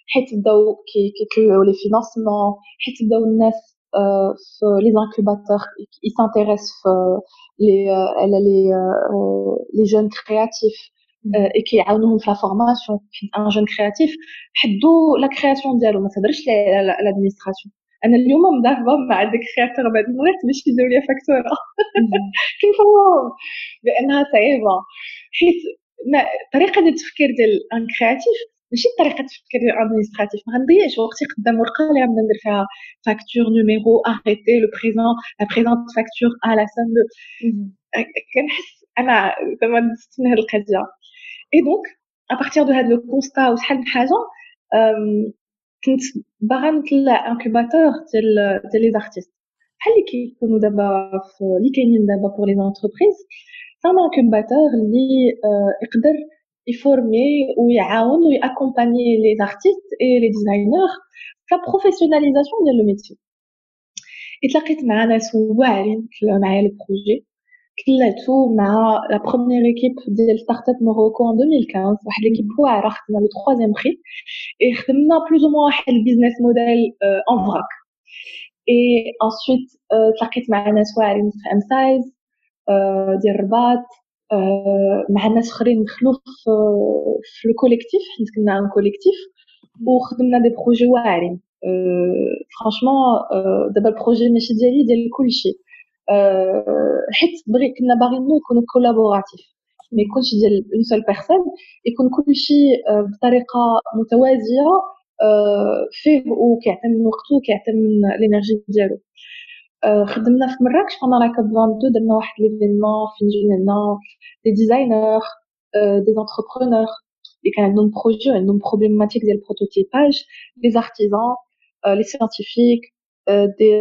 Speaker 3: حيت بداو كيطلعوا les financements حيت بداو الناس في les incubateurs s'intéressent في les على les les jeunes créatifs et كيعاونوهم في la formation حيت un jeune créatif حدو la création ديالو ما تهضرش l'administration أنا اليوم مضاربه مع des créateurs بعد مرات باش يديروا لي facture كيف هو بانها صعيبه حيت ما طريقه التفكير ديال un créatif ماشي طريقه التفكير ديال administratif ما غنضيعش وقتي قدام ورقة اللي غنبدا ندير فيها facture numéro arrêté le présent la présente facture à la somme كنحس أنا زعما دزت من هاد القضية. et donc à partir de هاد le constat وشحال من حاجة كنت باغا نطلع incubateur ديال ديال les artistes بحال اللي كيكونوا دابا في اللي كاينين دابا pour les entreprises c'est un incubateur اللي يقدر يفورمي ويعاون ويأكومباني les artistes et les designers في la professionnalisation ديال le métier تلاقيت مع ناس واعرين معايا le projet طلعتو مع la première équipe ديال Start Up Morocco en 2015 واحد l'équipe واعره خدمنا le troisième prix et خدمنا plus ou moins واحد ال business model en vrac et ensuite تلاقيت مع ناس واعرين في MCISE ديال الرباط مع ناس اخرين دخلوا في في ال collectif حيت كنا un collectif وخدمنا des projets واعرين. franchement دابا ال projet ماشي ديالي ديال كلشي. حيت بغي كنا باغيين نكونوا collaboratif ما يكونش ديال une seule personne يكون كلشي بطريقة متوازية فيه وكيعطي من وقته وكيعطي من ال énergie ديالو. خدمنا في مراكش في la COP 22 درنا واحد l'événement فين جبنا لنا des designers des entrepreneurs qui ont un projet, une problématique de prototypage, des artisans, les scientifiques, des,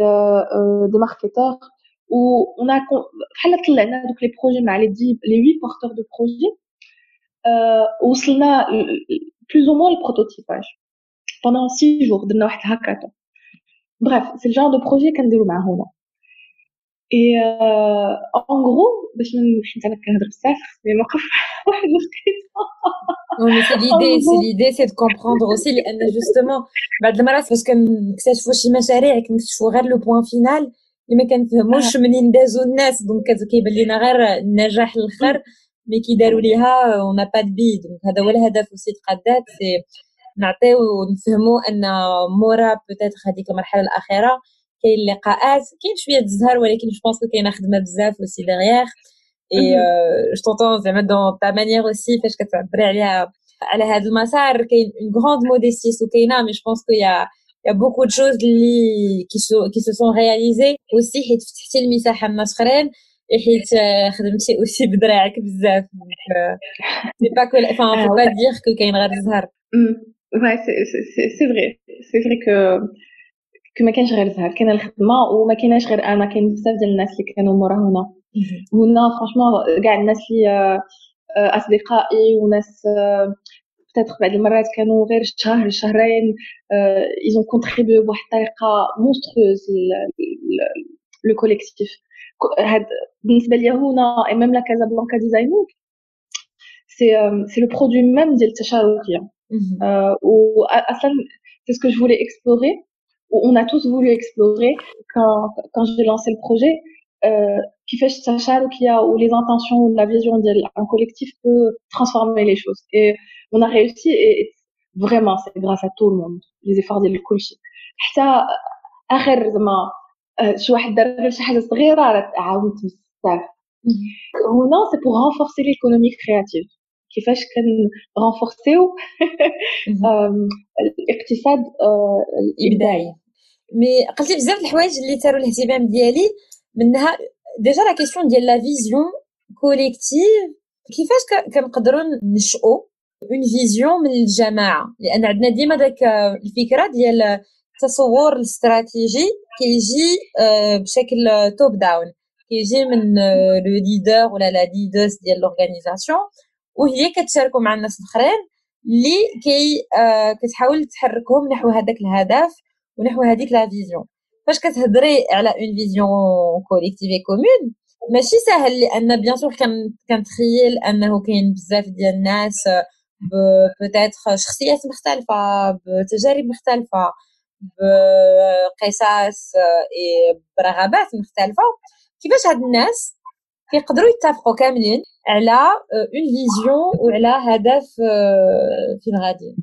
Speaker 3: des marketeurs où on a donc les projets les huit porteurs de projets وصلنا plus ou moins le prototypage pendant six jours درنا واحد hackathon bref c'est le genre de projet كنديرو معاه هنا euh, en gros باش ما حيت أنا كنهضر بزاف خصني نوقف واحد
Speaker 2: Non, mais c'est l'idée, c'est l'idée, c'est de comprendre aussi justement. بعد المرات فاش كنكتشفوا شي مشاريع كنكتشفوا غير le point final اللي ما كنفهموش منين دازوا الناس donc كيبان لينا غير النجاح الآخر mais كي داروا ليها اون با دو بي دونك هذا هو الهدف وسي تقادات سي نعطيو ونفهموا أن مورا peut-être هذيك المرحلة الأخيرة كاين اللقاءات كاين شوية الزهر ولكن je pense كاينة خدمة بزاف aussi derrière et je t'entends زعما dans ta manière aussi فاش كتعبري عليها على هذا المسار كاين une grande modestie سكينة mais je pense qu'il y a y a beaucoup de choses اللي qui se sont réalisées aussi حيت فتحتي المساحة لناس اخرين حيت خدمتي aussi بدراعك بزاف. c'est pas que faut pas dire que كاين غير الزهر.
Speaker 3: Ouais, c'est vrai. C'est vrai que que ما كانش غير زهر. كاينة الخدمة وما كايناش غير أنا. كاين بزاف ديال الناس اللي كانوا مورا هنا. هنا franchement كاع الناس اللي أصدقائي وناس peut-être بعض المرات كانوا غير شهر شهرين ils ont contribué بواحد الطريقة monstrueuse le collectif هاد بالنسبة ليا هنا même la Casablanca Designing c'est c'est le produit même ديال التشاركيه و اصلا سي سكو جو فولي اكسبلوري on a tous voulu explorer quand, quand j'ai lancé le projet euh, qui fait qui a ou les intentions ou la vision d'un collectif peut transformer les choses et on a réussi et vraiment c'est grâce à tout le monde les efforts ديال الكلشي حتى اخر زعما شي واحد دار غير شي حاجه صغيره راه عاونت بزاف هنا سي بور renforcer l'économie créative كيفاش كنرونفورسيو الاقتصاد الإبداعي.
Speaker 2: mais قلتي بزاف الحوايج اللي ثاروا الاهتمام ديالي منها déjà la question ديال la vision collective كيفاش كنقدروا نشئوا une vision من الجماعة؟ لأن عندنا ديما داك الفكرة ديال التصور الاستراتيجي كيجي بشكل top down كيجي من le leader ولا les leaders ديال l'organisation وهي كتشاركوا مع الناس الآخرين اللي كي كتحاول تحركهم نحو هذاك الهدف ونحو هذيك la vision. فاش كتهضري على une vision collective et commune ماشي سهل لأن bien sûr كنتخيل أنه كاين بزاف ديال الناس peut-être شخصيات مختلفة بتجارب مختلفة بقصص برغبات مختلفة. كيفاش هاد الناس كيقدروا يتفقوا كاملين؟ على une vision وعلى هدف فين غادي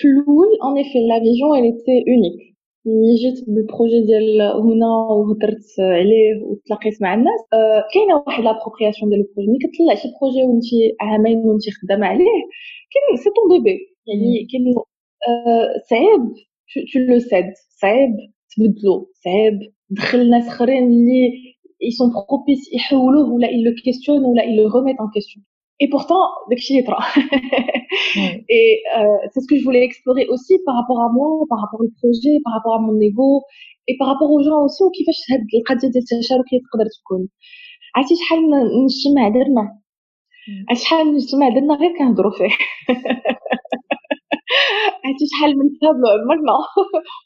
Speaker 3: في الأول on avait la vision elle était unique. ملي جيت بال projet ديال هنا وهضرت عليه وتلاقيت مع الناس أه كاينة واحد l'appropriation ديال ال projet ملي كتطلع شي projet وانت عامين وانت خدامه عليه كاين c'est ton bébé يعني كاين أه صعيب تو لو سيد صعيب تبدلو صعيب تدخل ناس اخرين اللي ils sont propices يحولوه ولا ils le questionnent ولا ils le remettent en question Et pourtant, et euh, c'est ce que je voulais explorer aussi par rapport à moi, par rapport au projet, par rapport à mon ego, et par rapport aux gens aussi وكيفاش هاد القضيه ديال التشاركيه تقدر تكون عرفتي شحال من اجتماع درنا شحال من اجتماع درنا غير كنهضروا فيه عرفتي شحال من تابلو عمرنا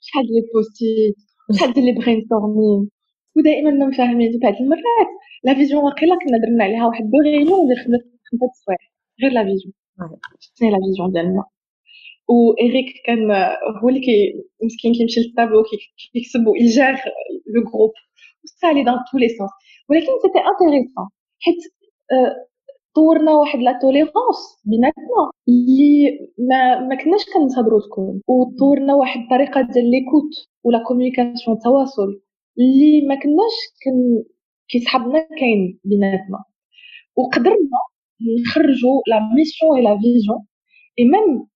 Speaker 3: شحال ديال بوستيت شحال ديال لي برين ستورمين ودائما ما فاهمين بعض المرات لا فيزيون واقيلا كنا درنا عليها واحد دو ريونيون ندير خدمه خمسة الصباح غير لا فيزيون شنو لا فيزيون ديالنا وإريك كان هو اللي كي مسكين كيمشي للطابلو كيكسب ويجار لو جروب وسالي دون تو لي سونس ولكن سيتي انتيريسون حيت طورنا واحد لا توليرونس بيناتنا اللي ما ما كناش كنتهضروا تكون وطورنا واحد الطريقة ديال ليكوت و la communication التواصل. اللي ما كناش كن كيسحبنا كاين بيناتنا. وقدرنا نخرجوا la mission et la vision et même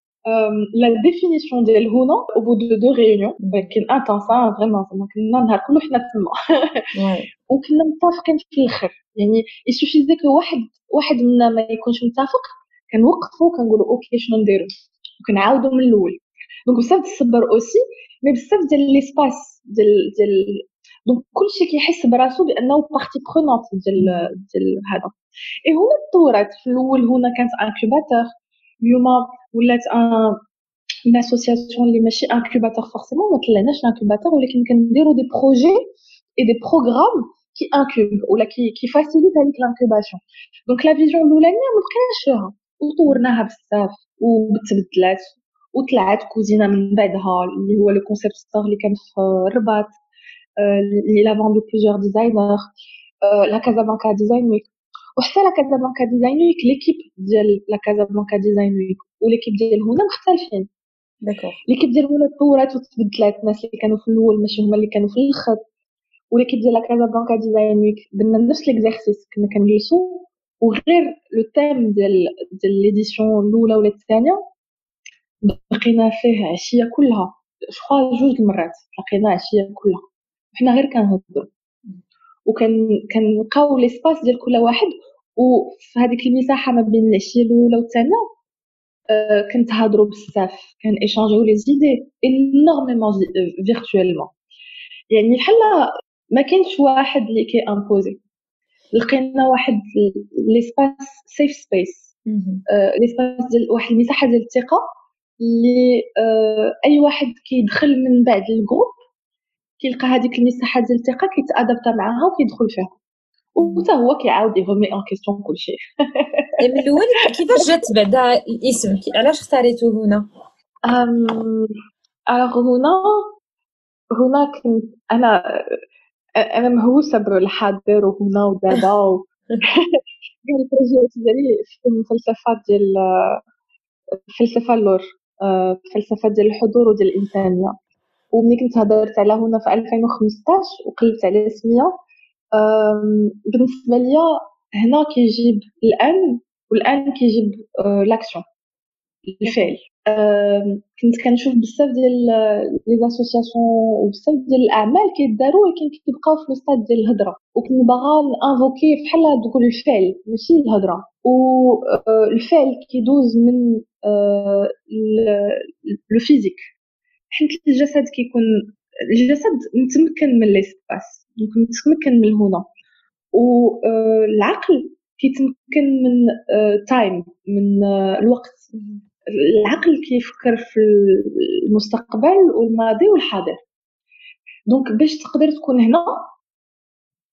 Speaker 3: la définition ديال هنا au bout de deux réunions كان intense vraiment زعما كنا نهار كله حنا تما. وكنا متفقين في الآخر. يعني il suffisait que واحد واحد منا ما يكونش متفق كنوقفوا كنقولوا okay شنو نديرو؟ وكنعاودوا من الأول. donc بزاف الصبر aussi mais بزاف ديال l'espace ديال ديال donc كلشي كيحس براسو بأنه partie prenante ديال ديال هذا. اي هنا تطورات في الأول هنا كانت incubateur اليوم ولات une une association اللي ماشي incubateur forcément ما طلعناش incubateur ولكن كنديروا des projets et des programmes qui incubent ولا qui qui facilitent هذيك l'incubation donc la vision الاولانيه ما بقيناش وطورناها بزاف وتبدلات وطلعت كوزينه من بعدها اللي هو le concept store اللي كان في الرباط. اللي la vente de plusieurs designers la Casablanca Design Week وحتى la Casablanca Design Week l'équipe ديال la Casablanca Design Week و l'équipe ديال هنا مختلفين.
Speaker 2: d'accord
Speaker 3: l'équipe ديال هنا تطورات وتبدلات. الناس اللي كانوا في الأول ماشي هما اللي كانوا في الآخر وليكيب ديال لا كازابلانكا ديزاين ويك درنا نفس ليكزارسيس كنا كنجلسو وغير لو تيم ديال ديال ليديسيون الأولى ولا الثانية بقينا فيه عشية كلها. شخوا جوج المرات لقينا عشية كلها. وحنا غير كنهضروا وكان كنلقاو ليسباس ديال كل واحد وفي هذيك المساحة ما بين العشيه الأولى والثانية آه كنتهضروا بزاف. كان ايشانجيو لي زيدي إنورميمون virtuellement يعني بحال ما كاينش واحد اللي كي imposer لقينا واحد l'espace safe space l'espace ديال واحد المساحة ديال الثقة اللي آه أي واحد كيدخل من بعد ال groupe كيلقى هذيك المساحة ديال الثقة كي t'adapta معاها وكيدخل فيها. وحتى هو كيعاود يغمي اون كيستيون كلشي.
Speaker 2: من الأول كيفاش جات بعدا الاسم؟ علاش اختاريتو هنا؟
Speaker 3: alors هنا هنا كنت أنا أنا مهووسة بالحاضر وهنا ودابا و... ال projetات ديالي في الفلسفة ديال الفلسفه اللور الفلسفه ديال الحضور وديال الإنسانية. وملي كنت هضرت على هنا في 2015 وقلبت على سمية بالنسبة ليا هنا كيجيب الان والان كيجيب l'action الفعل. كنت كنشوف بزاف ديال les associations وبزاف ديال الأعمال كيداروا ولكن كيبقاو في الستاد ديال الهضرة. وكنت باغا نفوكي بحال تقول الفعل ماشي الهضرة. والفعل كيدوز من le physique حيت الجسد كيكون الجسد متمكن من l'espace متمكن من هنا والعقل كيتمكن من time من الوقت. العقل كيفكر في المستقبل والماضي والحاضر. donc باش تقدر تكون هنا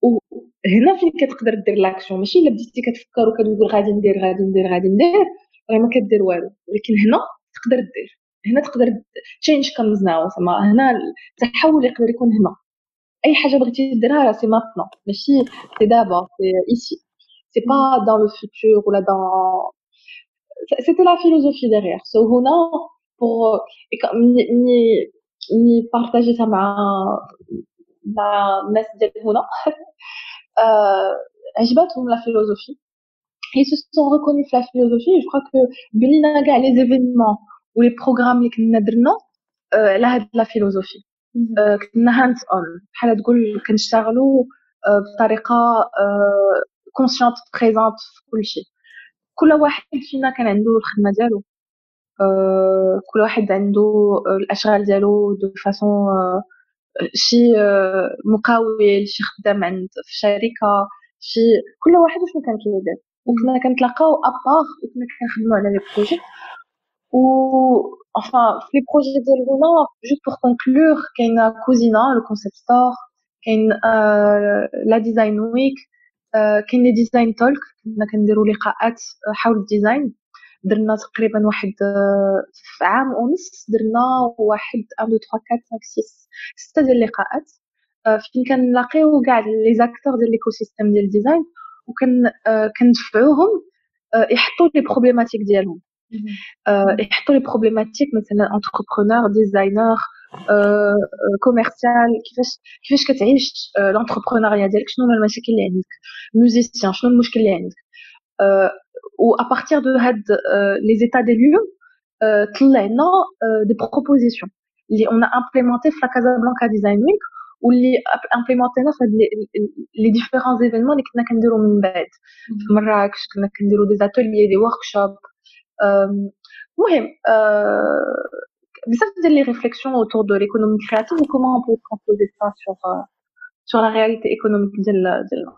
Speaker 3: وهنا فين كتقدر دير l'action ماشي إلا بديتي كتفكر وكتقول غادي ندير غادي ندير غادي ندير راه ما كدير والو. ولكن هنا تقدر دير. هنا تقدر change comes now زعما هنا التحول يقدر يكون هنا. أي حاجة بغيتي ديرها راه سي ماتنون ماشي سي دابا سي ايسي سي با دون لو فوتور ولا دون سيتي لا فيلوزوفي ديغيغ سو هنا بور ملي ملي بارطاجيتها مع مع الناس ديال هنا. عجبتهم لا فيلوزوفي ils se sont reconnus في لا فيلوزوفي جو كخوا كو بنينا كاع لي زيفينمون و les programmes اللي كنا درنا على هاد la philosophie. كنا hands-on بحال تقول كنشتغلوا بطريقة consciente présente في كل شيء. كل واحد فينا كان عنده الخدمة ديالو. كل واحد عنده الأشغال ديالو de façon شي مقاول شي خدام عند في شركة شي كل واحد شنو كان كيدير. وكنا كنتلاقاو à part وكنا كنخدموا على les projets و enfin projet ديال هنا juste pour conclure كاين كوزينا le concept store كاين la Design Week كاين les Design Talks كنا كنديروا لقاءات حول ال design درنا تقريبا واحد في عام ونص درنا واحد 1 2 3 4 5 6 6 ديال اللقاءات فين كنلاقيو كاع les acteurs ديال l'écosystème ديال ال design وكن كندفعوهم يحطوا les problématiques ديالهم يحطوا les problématiques مثلا entrepreneur designer commercial كيفاش كيفاش كتعيش l'entrepreneuriat ديالك شنو هما المشاكل اللي عندك musicien شنو المشكل اللي عندك و à partir de هاد les états des lieux طلعنا des propositions اللي on a implémentées في la Casablanca Design Week واللي امبليمونتينا في هاد les différents événements اللي كنا كنديرو من بعد في مراكش كنا كنديرو des ateliers des workshops المهم بزاف ديال les réflexions autour de l'économie créative و comment on peut transposer ça sur sur la réalité économique ديال ديالنا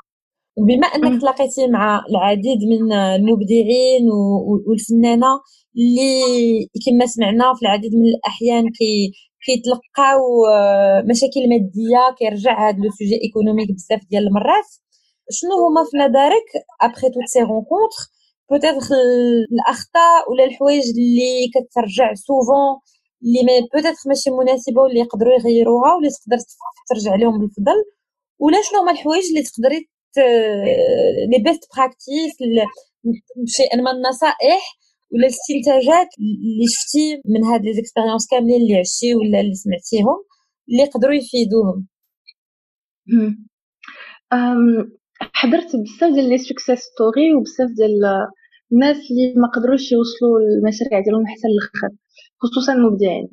Speaker 2: بما انك تلاقيتي مع العديد من المبدعين والفنانة اللي كما سمعنا في العديد من الأحيان كي كيتلقاو مشاكل مادية كيرجع هذا le sujet économique بزاف ديال المرات. شنو هما في نظرك après toutes ces rencontres peut-être الاخطاء ولا الحوايج اللي كترجع souvent اللي mais peut-être ماشي مناسبه واللي يقدروا يغيروها واللي تقدر ترجع لهم بالفضل ولا شنو هما الحوايج اللي تقدري les best practices شيء من النصائح ولا الاستنتاجات اللي شفتي من هاد les expériences كاملين اللي عشتي ولا اللي سمعتيهم اللي يقدروا يفيدوهم
Speaker 3: حضرت بزاف ديال les success stories وبزاف ديال الناس اللي ما قدروش يوصلوا المشاريع ديالهم حتى الآخر خصوصا المبدعين.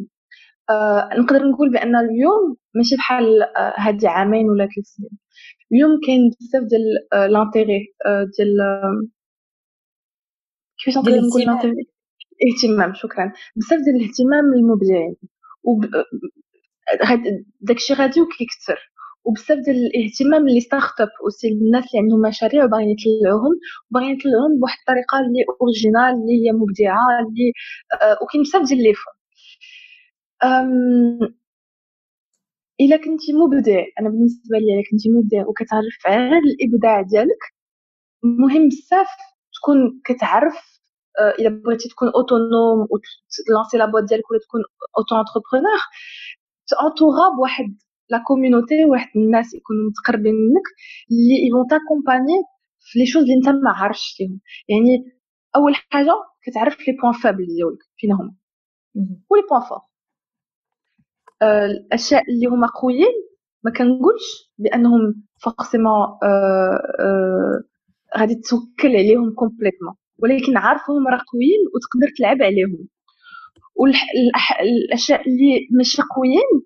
Speaker 3: أه نقدر نقول بأن اليوم ماشي بحال أه هادي عامين ولا ثلاث سنين اليوم كاين بزاف ديال l'intérêt ديال كيفاش نقدر نقول l'intérêt اهتمام شكرا. بزاف ديال الاهتمام للمبدعين. و داكشي غادي وكيكثر. وبزاف ديال الاهتمام les start-up الناس اللي عندهم مشاريع وباغيين يطلعوهم وباغيين يطلعوهم بواحد الطريقة اللي originale اللي هي مبدعة اللي آه وكاين بزاف ديال les إلا كنتي مبدع أنا بالنسبة لي إلا كنتي مبدع وكتعرف على الإبداع ديالك مهم بزاف تكون كتعرف آه، إلا بغيتي تكون autonome وتلانسي la boîte ديالك ولا تكون auto-entrepreneur تانتورا بواحد la communauté واحد الناس يكونوا متقربين منك اللي vont t'accompagner في les choses اللي انت ما عارفش فيهم يعني اول حاجة كتعرف les points faibles ديالك فين هما و les points forts الاشياء اللي هما قويين ما كنقولش بانهم forcément آه، آه، غادي توكل عليهم complètement ولكن عارفهم راه قويين وتقدر تلعب عليهم والاشياء اللي ماشي قويين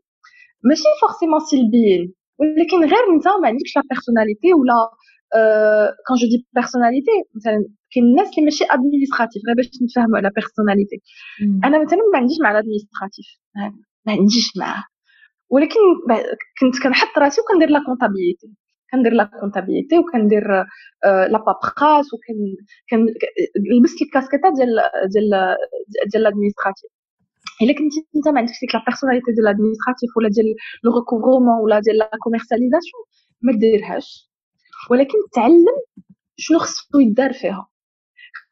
Speaker 3: ماشي forcément سلبيين ولكن غير انت ما عندكش la personnalité ولا quand je dis personnalité مثلا كاين الناس اللي ماشي administratifs غير باش نتفاهموا على personnalité أنا مثلا ما عنديش مع ال administratif ما عنديش معاه ولكن كنت كنحط راسي وكندير la comptabilité كندير la comptabilité وكندير la paperasse وكن لبست الكاسكيطة ديال ديال ديال ال administratif الا كنتي انت ما عندكش ديك la personnalité ديال ال administratif ولا ديال le recouvrement ولا ديال la commercialisation ما ديرهاش ولكن تعلم شنو خصو يدار فيها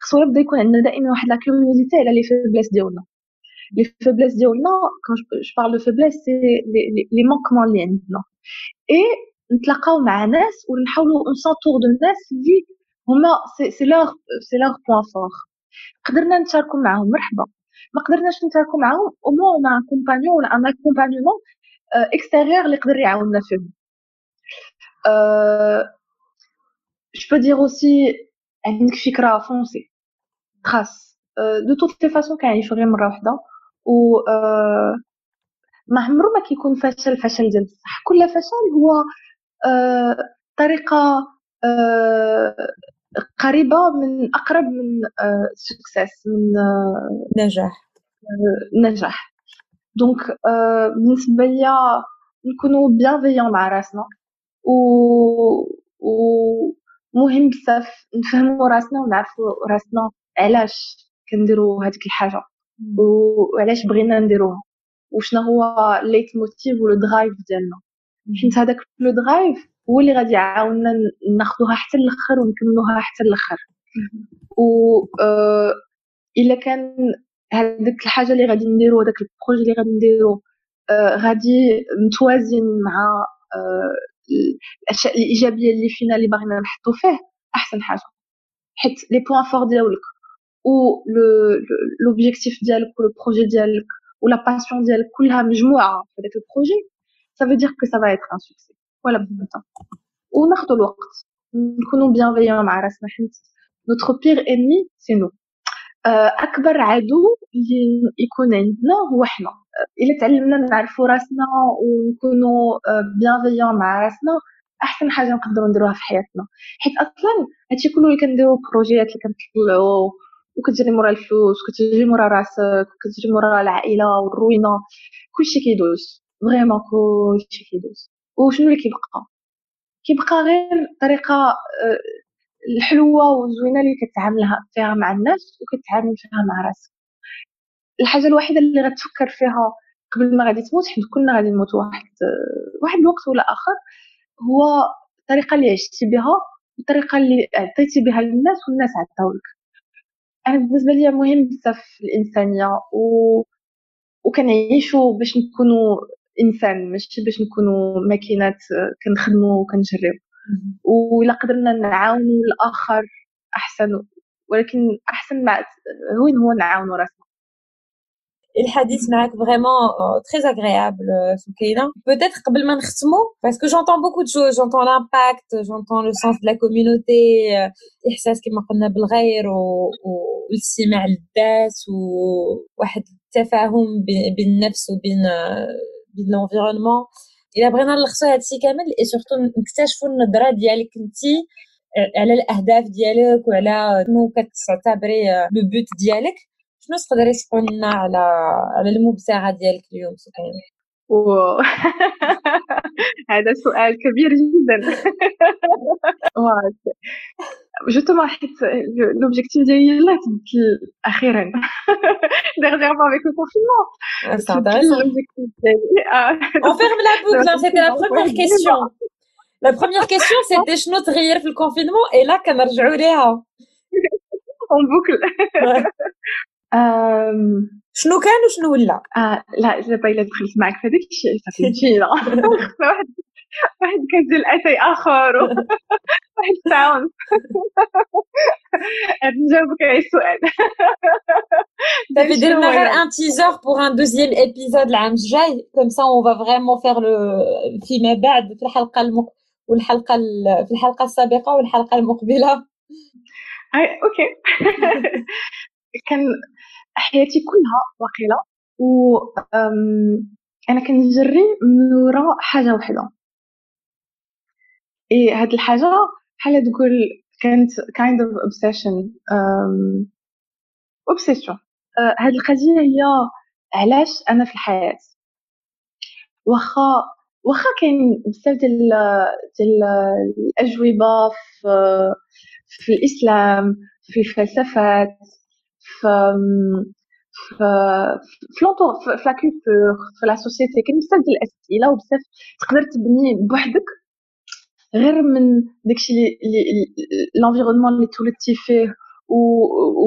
Speaker 3: خصو يبدا يكون عندنا دائما واحد la curiosité على les faiblesses ديالنا les faiblesses ديالنا quand je parle de faiblesses c'est les manquements اللي عندنا اي نتلاقاو مع ناس ونحاولوا ن s'entoure de الناس اللي هما c'est leur c'est leur point fort قدرنا نتشاركوا معاهم مرحبا ما قدرناش نتشاركوا معاهم. au moins مع compagnon ولا un accompagnement اكستيريور اللي يقدر يعاوننا فيهم. جو بو دير اوسي عندك فكرة فونسي تراس دو توت لي فاسون كنعيشو غير مرة واحدة و ما عمرو ما كيكون فشل فشل ديال بصح. كل فشل هو طريقة قريبة من أقرب من سكسيس من
Speaker 2: نجاح.
Speaker 3: نجاح. donc بالنسبة لي نكونوا bienveillants مع راسنا و ومهم بزاف نفهموا راسنا ونعرفوا راسنا علاش كنديروا هذيك الحاجة وعلاش بغينا نديروها وشنو هو ال leitmotiv و le drive ديالنا. حيت هذاك le drive هو اللي غادي يعاوننا ناخذوها حتى الآخر ونكملوها حتى الآخر و آه إلا كان هذيك الحاجة اللي غادي نديرو هذاك ال projet اللي غادي نديرو آه غادي متوازن مع آه الأشياء الإيجابية اللي فينا اللي باغينا نحطو فيه أحسن حاجة. حيت les points forts ديالك و l'objectif ديالك و le projet ديالك و la passion ديالك كلها مجموعة في هذاك ال projet ça veut dire que ça va être un succès. ولا بنتا وناخذ الوقت نكونوا bienveillants مع راسنا حيت notre pire ennemi c'est nous. أكبر عدو اللي يكون عندنا هو حنا. إلا تعلمنا نعرفوا راسنا ونكونوا bienveillants مع راسنا أحسن حاجة نقدروا نديروها في حياتنا. حيت أصلا هادشي كله اللي كنديرو projets اللي كنطلعوا وكتجري مورا الفلوس وكتجري مورا راسك وكتجري مورا العائلة والروينة كلشي كيدوز. vraiment كلشي كيدوز. وشنو اللي كيبقى؟ كيبقى غير طريقة آه، الحلوة والزوينة اللي كتعاملها فيها مع الناس وكتعامل فيها مع راسك. الحاجة الوحيدة اللي غتفكر فيها قبل ما غادي تموت حيت كلنا غادي نموت واحد واحد الوقت ولا آخر هو الطريقة اللي عشتي بها والطريقة اللي عطيتي بها للناس والناس عطاولك أنا بالنسبة لي مهم بزاف الإنسانية و وكنعيشوا باش نكونوا إنسان ماشي باش نكونوا ماكينات كنخدموا وكنجريو. ولا قدرنا نعاونوا الآخر أحسن ولكن أحسن معاون هو نعاونوا راسنا؟
Speaker 2: الحديث معك vraiment très agréable سكينة. Peut-être قبل ما parce que j'entends beaucoup de choses. J'entends l'impact j'entends le sens de la communauté إحساس كما قلنا بالغير والاستماع للذات وواحد التفاهم بين النفس وبين l'environnement. الا بغينا نلخصوا هادشي كامل et surtout نكتشفوا النظره ديالك انتي. على الأهداف ديالك وعلى شنو كتعتبري le but ديالك. شنو تقدري تقول لنا على على المبتغى ديالك اليوم سكين
Speaker 3: هذا سؤال كبير جدا. justement حيت l'objectif ديالي لا تبدل أخيرا dernièrement avec le confinement.
Speaker 2: C'est intéressant. on ferme la boucle c'était la première question. La première question c'était شنو تغير في ال confinement et là كنرجعوا ليها
Speaker 3: en boucle.
Speaker 2: شنو كان وشنو ولا
Speaker 3: آه لا دابا الا دخلت معك في هذاك الشيء صافي مشينا واحد واحد ديال الاتاي آخر. واحد الساوند نجاوبك على السؤال
Speaker 2: دابا درنا غير ان تيزر بوغ ان دوزيام ايبيزود العام الجاي كوم سا اون فا فريمون فيغ لو فيما بعد في الحلقة المق... والحلقة في الحلقة السابقة والحلقة المقبلة.
Speaker 3: أوكي. كان حياتي كلها واقيلة و أنا كنجري من وراء حاجة وحدة. اي هاد الحاجة بحال تقول كانت kind of obsession obsession. هاد القضية هي علاش أنا في الحياة؟ واخا واخا كاين بزاف ديال ديال الأجوبة في في الإسلام في الفلسفات في في في في في la société كاين بزاف ديال الأسئلة وبزاف تقدر تبني بوحدك. غير من داكشي اللي l'environnement اللي تولدتي فيه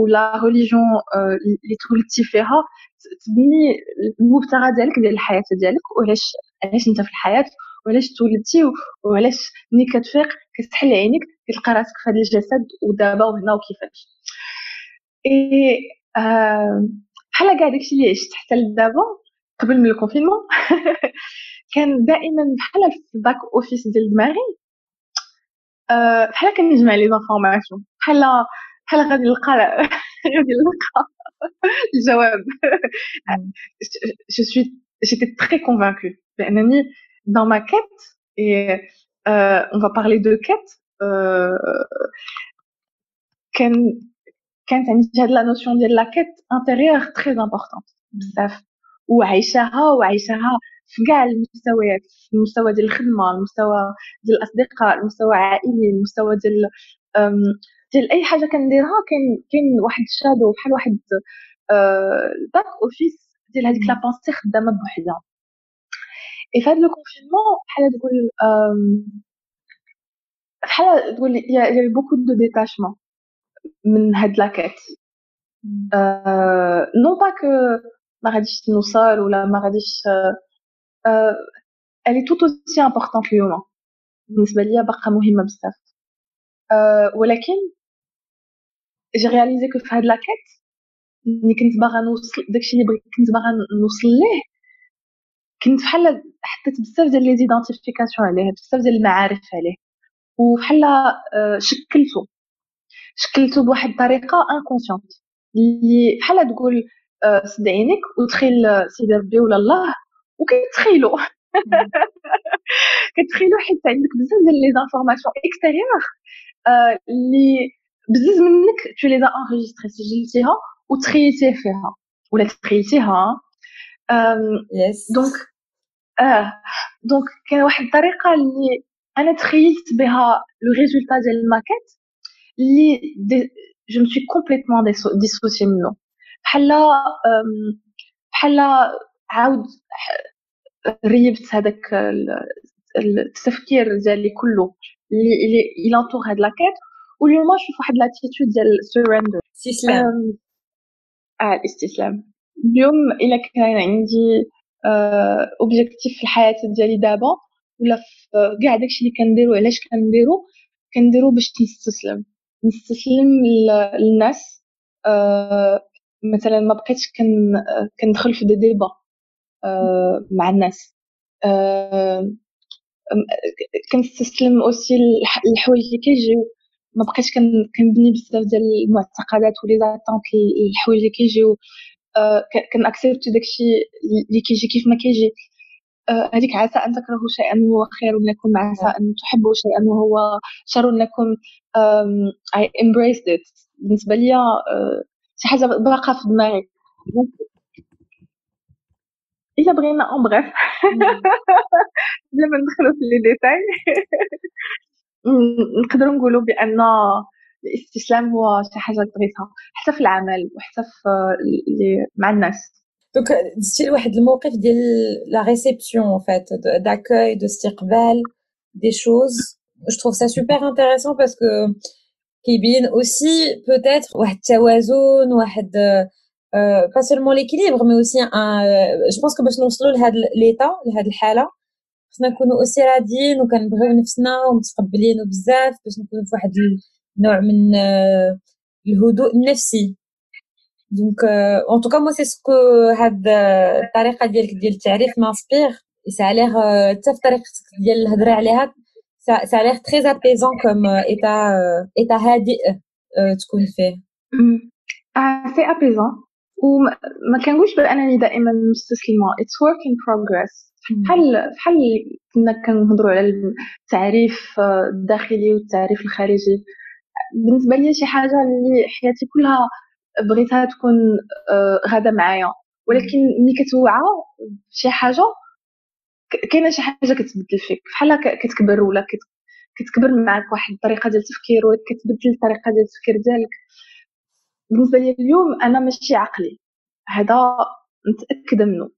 Speaker 3: la religion اللي تولدتي فيها تبني المبتغى ديالك ديال الحياة ديالك وعلاش علاش انت في الحياة وعلاش تولدتي وعلاش ملي كتفيق كتحل عينيك كتلقى راسك في هذا الجسد ودابا وهنا وكيفاش. اي بحال كاع داكشي اللي عشت حتى لدابا قبل من ال confinement كان دائما بحال في ال back office ديال دماغي بحال كنجمع les informations بحال بحال غادي نلقى غادي نلقى الجواب. je suis j'étais très convaincue بأنني dans ma quête et euh, on va parler de quête euh, كان كانت عندي هاد la notion ديال la quête intérieure très importante بزاف. وعايشاها وعايشاها في كاع المستويات المستوى ديال الخدمة المستوى ديال الأصدقاء المستوى العائلي المستوى ديال ديال أي حاجة كنديرها كاين كاين واحد ال shadow بحال واحد back office ديال هذيك la pensée خدامة بوحدها. et فهاد le confinement بحال تقول بحال تقول y a beaucoup de détachement من هاد la quête non pas que ما غاديش نوصل ولا ما غاديش elle est toute aussi importante اليوم بالنسبة ليا باقا مهمه بزاف ولكن j'ai réalisé que في هاد la quête ملي كنت باغا نوصل داكشي اللي بغيت كنت باغا نوصل ليه كنت بحال حطيت بزاف ديال les identifications عليه بزاف ديال المعارف عليه وبحال شكلته شكلته بواحد الطريقة inconsciente اللي بحال تقول سد عينيك وتخيل سيدي ربي ولا الله وكتخيلو. كتخيلو حيت عندك بزاف ديال les informations extérieures اللي بزز منك tu l'enregistrais سجلتيها وتخيلتيه فيها. ولا تخيلتيها.
Speaker 2: yes
Speaker 3: donc آه donc كاين واحد الطريقة اللي أنا تخيلت بها le résultat ديال ال ma quête اللي je me suis dissociée منه بحال بحال عاود ريبت هذاك التفكير ديالي كله اللي اللي à l'entour هاد la quête واليوم نشوف واحد l'attitude ديال surrender
Speaker 2: استسلام.
Speaker 3: آه الاستسلام. اليوم إلا كان عندي objectif في الحياة ديالي دابا ولا في كاع داكشي اللي كنديرو علاش كنديرو كنديرو باش نستسلم. نستسلم للناس مثلا ما بقيتش كندخل في دي ديبا. مع الناس. كنستسلم aussi الحوايج اللي كيجيو. ما بقيتش كنبني بزاف ديال المعتقدات و les attentes الحوايج اللي كيجيو. كن accepter داكشي اللي كيجي كيف ما كيجي. هذيك عسى أن تكرهوا شيئا وهو خير لكم عسى أن تحبوا شيئا وهو شر لكم I embraced it. بالنسبة لي شي حاجة باقا في دماغي. إلا بغينا en bref بلا ما ندخلو في les détails. نقدروا نقولوا بأن الاستسلام هو شي حاجة بغيتها حتى في العمل وحتى في مع الناس.
Speaker 2: donc دزتي واحد الموقف ديال la réception fait d'accueil de استقبال des choses je trouve ça super intéressant parce que كيبين aussi peut-être واحد التوازن واحد pas seulement l'équilibre mais aussi un je pense que باش نوصلوا لهاد l'état لهاد الحالة خصنا نكونوا aussi راضيين وكنبغيو نفسنا ومتقبلين بزاف باش نكونوا في واحد النوع من آه، الهدوء النفسي. donc en tout cas moi c'est ce que هاد الطريقة ديالك ديال التعريف m'inspire سا ليغ حتى في طريقتك ديال الهضره عليها. ça a l'air très apaisant comme état état هادئ آه، تكون فيه.
Speaker 3: c'est apaisant وما كنقولش بانني دائما مستسلمة. it's work in progress بحال بحال كنا كنهضروا على التعريف الداخلي والتعريف الخارجي. بالنسبة لي شي حاجة اللي حياتي كلها بغيتها تكون آه، غادة معايا. ولكن ملي كتوعى شي حاجة كاينة شي حاجة كتبدل فيك. بحال كتكبر ولا كتكبر معك واحد الطريقة ديال التفكير ولا كتبدل الطريقة ديال التفكير ديالك بالنسبة لي اليوم أنا ماشي عقلي هذا متاكده منه.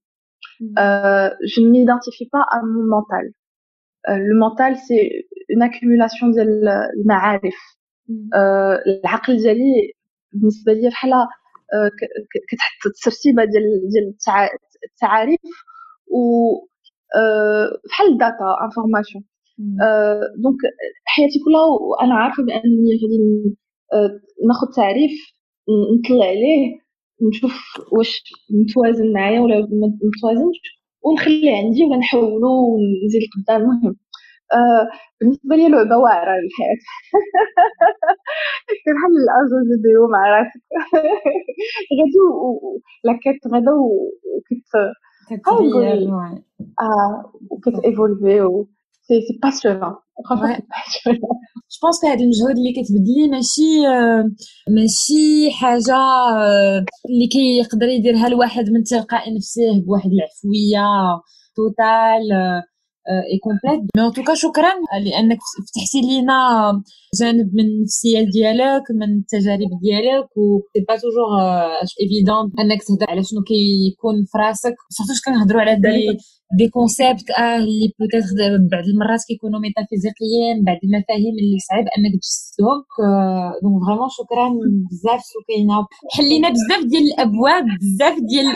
Speaker 3: Euh, je ne m'identifie pas à mon mental. Euh, le mental, c'est une accumulation ديال المعارف العقل ديالي بالنسبة لي بحال كتحط ترتيبه ديال ديال التعاريف و بحال ال data information donc حياتي كلها وأنا عارفة بأنني غادي ناخذ تعريف نطلع عليه نشوف واش متوازن معايا ولا ما متوازنش ونخلي عندي ولا نحولو ونزيد لقدام. المهم آه بالنسبة لي لعبة واعرة للحياة. كنحل الازاز ديالو مع راسك. غادي لاكيت غدا وكت
Speaker 2: كتغير
Speaker 3: آه وكت سي سي باسيونون
Speaker 2: جو بونس هذا المجهود اللي كتبدلي ماشي ماشي حاجة اللي كيقدر يديرها الواحد من تلقاء نفسه بواحد العفويه totale et complète mais en tout cas شكرا لأنك فتحتي لينا جانب من النفسيه ديالك من التجارب ديالك و c'est pas toujours évident أنك تهضر على شنو كيكون في راسك. surtout كنهضروا على des des concepts آه اللي peut-être بعض المرات كيكونوا ميتافيزيقيين بعض المفاهيم اللي صعيب أنك تجسدهم. donc vraiment شكرا بزاف سكينة. حلينا بزاف ديال الأبواب بزاف ديال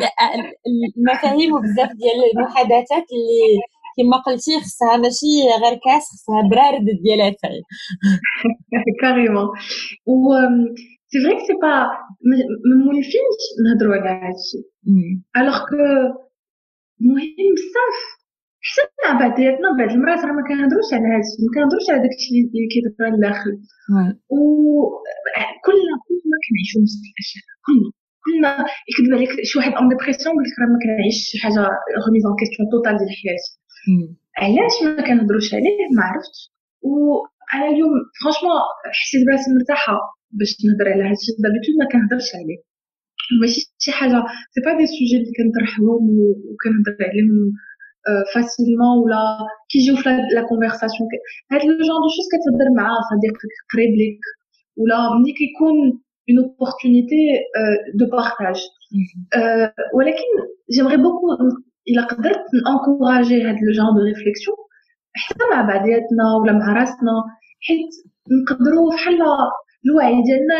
Speaker 2: المفاهيم وبزاف ديال المحادثات اللي كما قلتي خصها ماشي غير كاس خصها براد ديال اتاي
Speaker 3: carrément و c'est vrai c'est pas ما مولفينش نهضروا على هادشي alors que مهم بزاف حتى مع بعضياتنا بعض المرات راه ما كنهضروش على هادشي ما كنهضروش على داكشي اللي كيدبر لداخل و كلنا كلنا كنعيشو نفس الأشياء. كلنا. كلنا. يكذب عليك شي واحد en dépression يقول لك راه ما كنعيش شي حاجة remise en question totale ديال حياتي. علاش ما كنهضروش عليه؟ ما عرفتش. وأنا اليوم franchement حسيت براسي مرتاحة باش نهضر على هادشي d'habitude ما كنهضرش عليه. ماشي شي حاجة. c'est pas des sujets اللي كنطرحهم وكنهضر عليهم facilement ولا كيجيو في la conversation هاد le genre de choses كتهضر مع صديقك قريب ليك ولا ملي كيكون une opportunité de partage ولكن j'aimerais beaucoup إلا قدرت ن encourager هاد le genre de réflexion حتى مع بعضياتنا ولا مع راسنا حيت نقدروا بحال الوعي ديالنا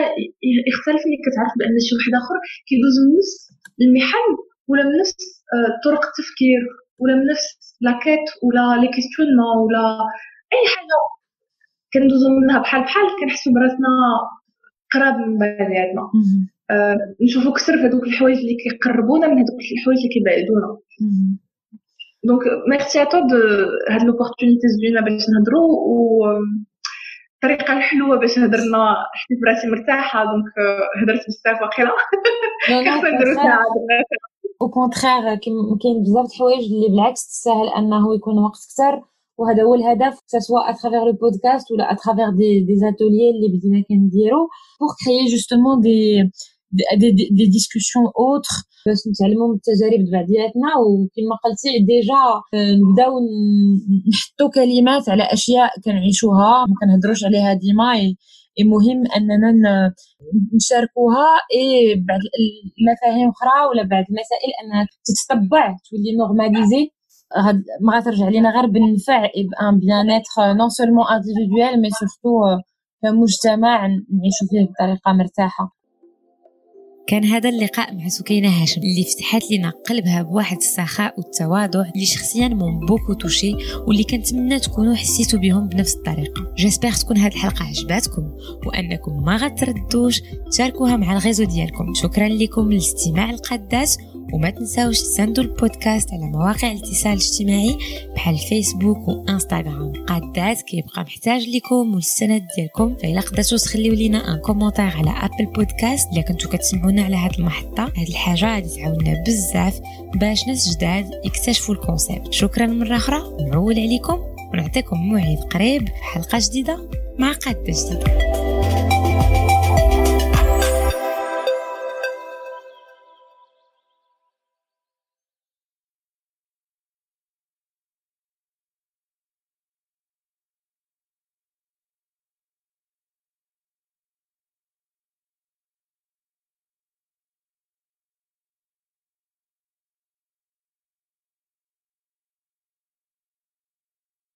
Speaker 3: يختلف ملي كتعرف بأن شي واحد آخر كيدوز من نفس المحن ولا من نفس طرق التفكير ولا من نفس la quête ولا les questionnements ولا أي حاجة. كندوزو منها بحال بحال كنحسو براسنا قراب من بعضياتنا. آه نشوفو كثر في هذوك الحوايج اللي كيقربونا من هذوك الحوايج اللي كيبعدونا. donc merci à toi de هاد l'opportunité زوينه باش نهضروا و الطريقة الحلوة باش هضرنا حسيت براسي مرتاحة. donc هضرت بزاف واقيلا. كنحسن نديرو ساعه
Speaker 2: au contraire كاين بزاف د الحوايج اللي بالعكس تستاهل أنه يكون وقت كثر وهذا هو الهدف سواء à travers le podcast ولا à travers des des ateliers اللي بدينا كنديرو pour créer justement des des des discussions autour باش نتعلموا من التجارب بعضياتنا وكما قلتي déjà نبداو نحطوا كلمات على أشياء كنعيشوها ما كنهضروش عليها ديما. مهم أننا نشاركوها إي بعض المفاهيم أخرى ولا بعض المسائل أنها تتطبع تولي normalisées. ما غترجع لينا غير بالنفع un bien-être non seulement individuel mais surtout كمجتمع نعيشو فيه بطريقة مرتاحة.
Speaker 1: كان هذا اللقاء مع سكينة هاشم اللي فتحت لنا قلبها بواحد السخاء والتواضع اللي شخصيا m'ont beaucoup touchée واللي كنتمنى تكونوا حسيتوا بهم بنفس الطريقة. j'espère تكون هذه الحلقة عجباتكم وأنكم ما غتترددوش تشاركوها مع ال réseau ديالكم. شكرا لكم للاستماع القداس وما تنساوش تساندوا البودكاست على مواقع الاتصال الاجتماعي بحال فيسبوك وانستغرام قادات كيبقى محتاج لكم والسند ديالكم. فإلا قدرتوا تخليو لينا un commentaire على Apple Podcasts إلا كنتو كتسمعونا على هاد المحطة. هاد الحاجة غادي تعاوننا بزاف باش ناس جداد يكتشفوا الكونسيبت. شكرا مرة أخرى. نعول عليكم ونعطيكم موعد قريب في حلقه جديدة. مع قادة جديدة.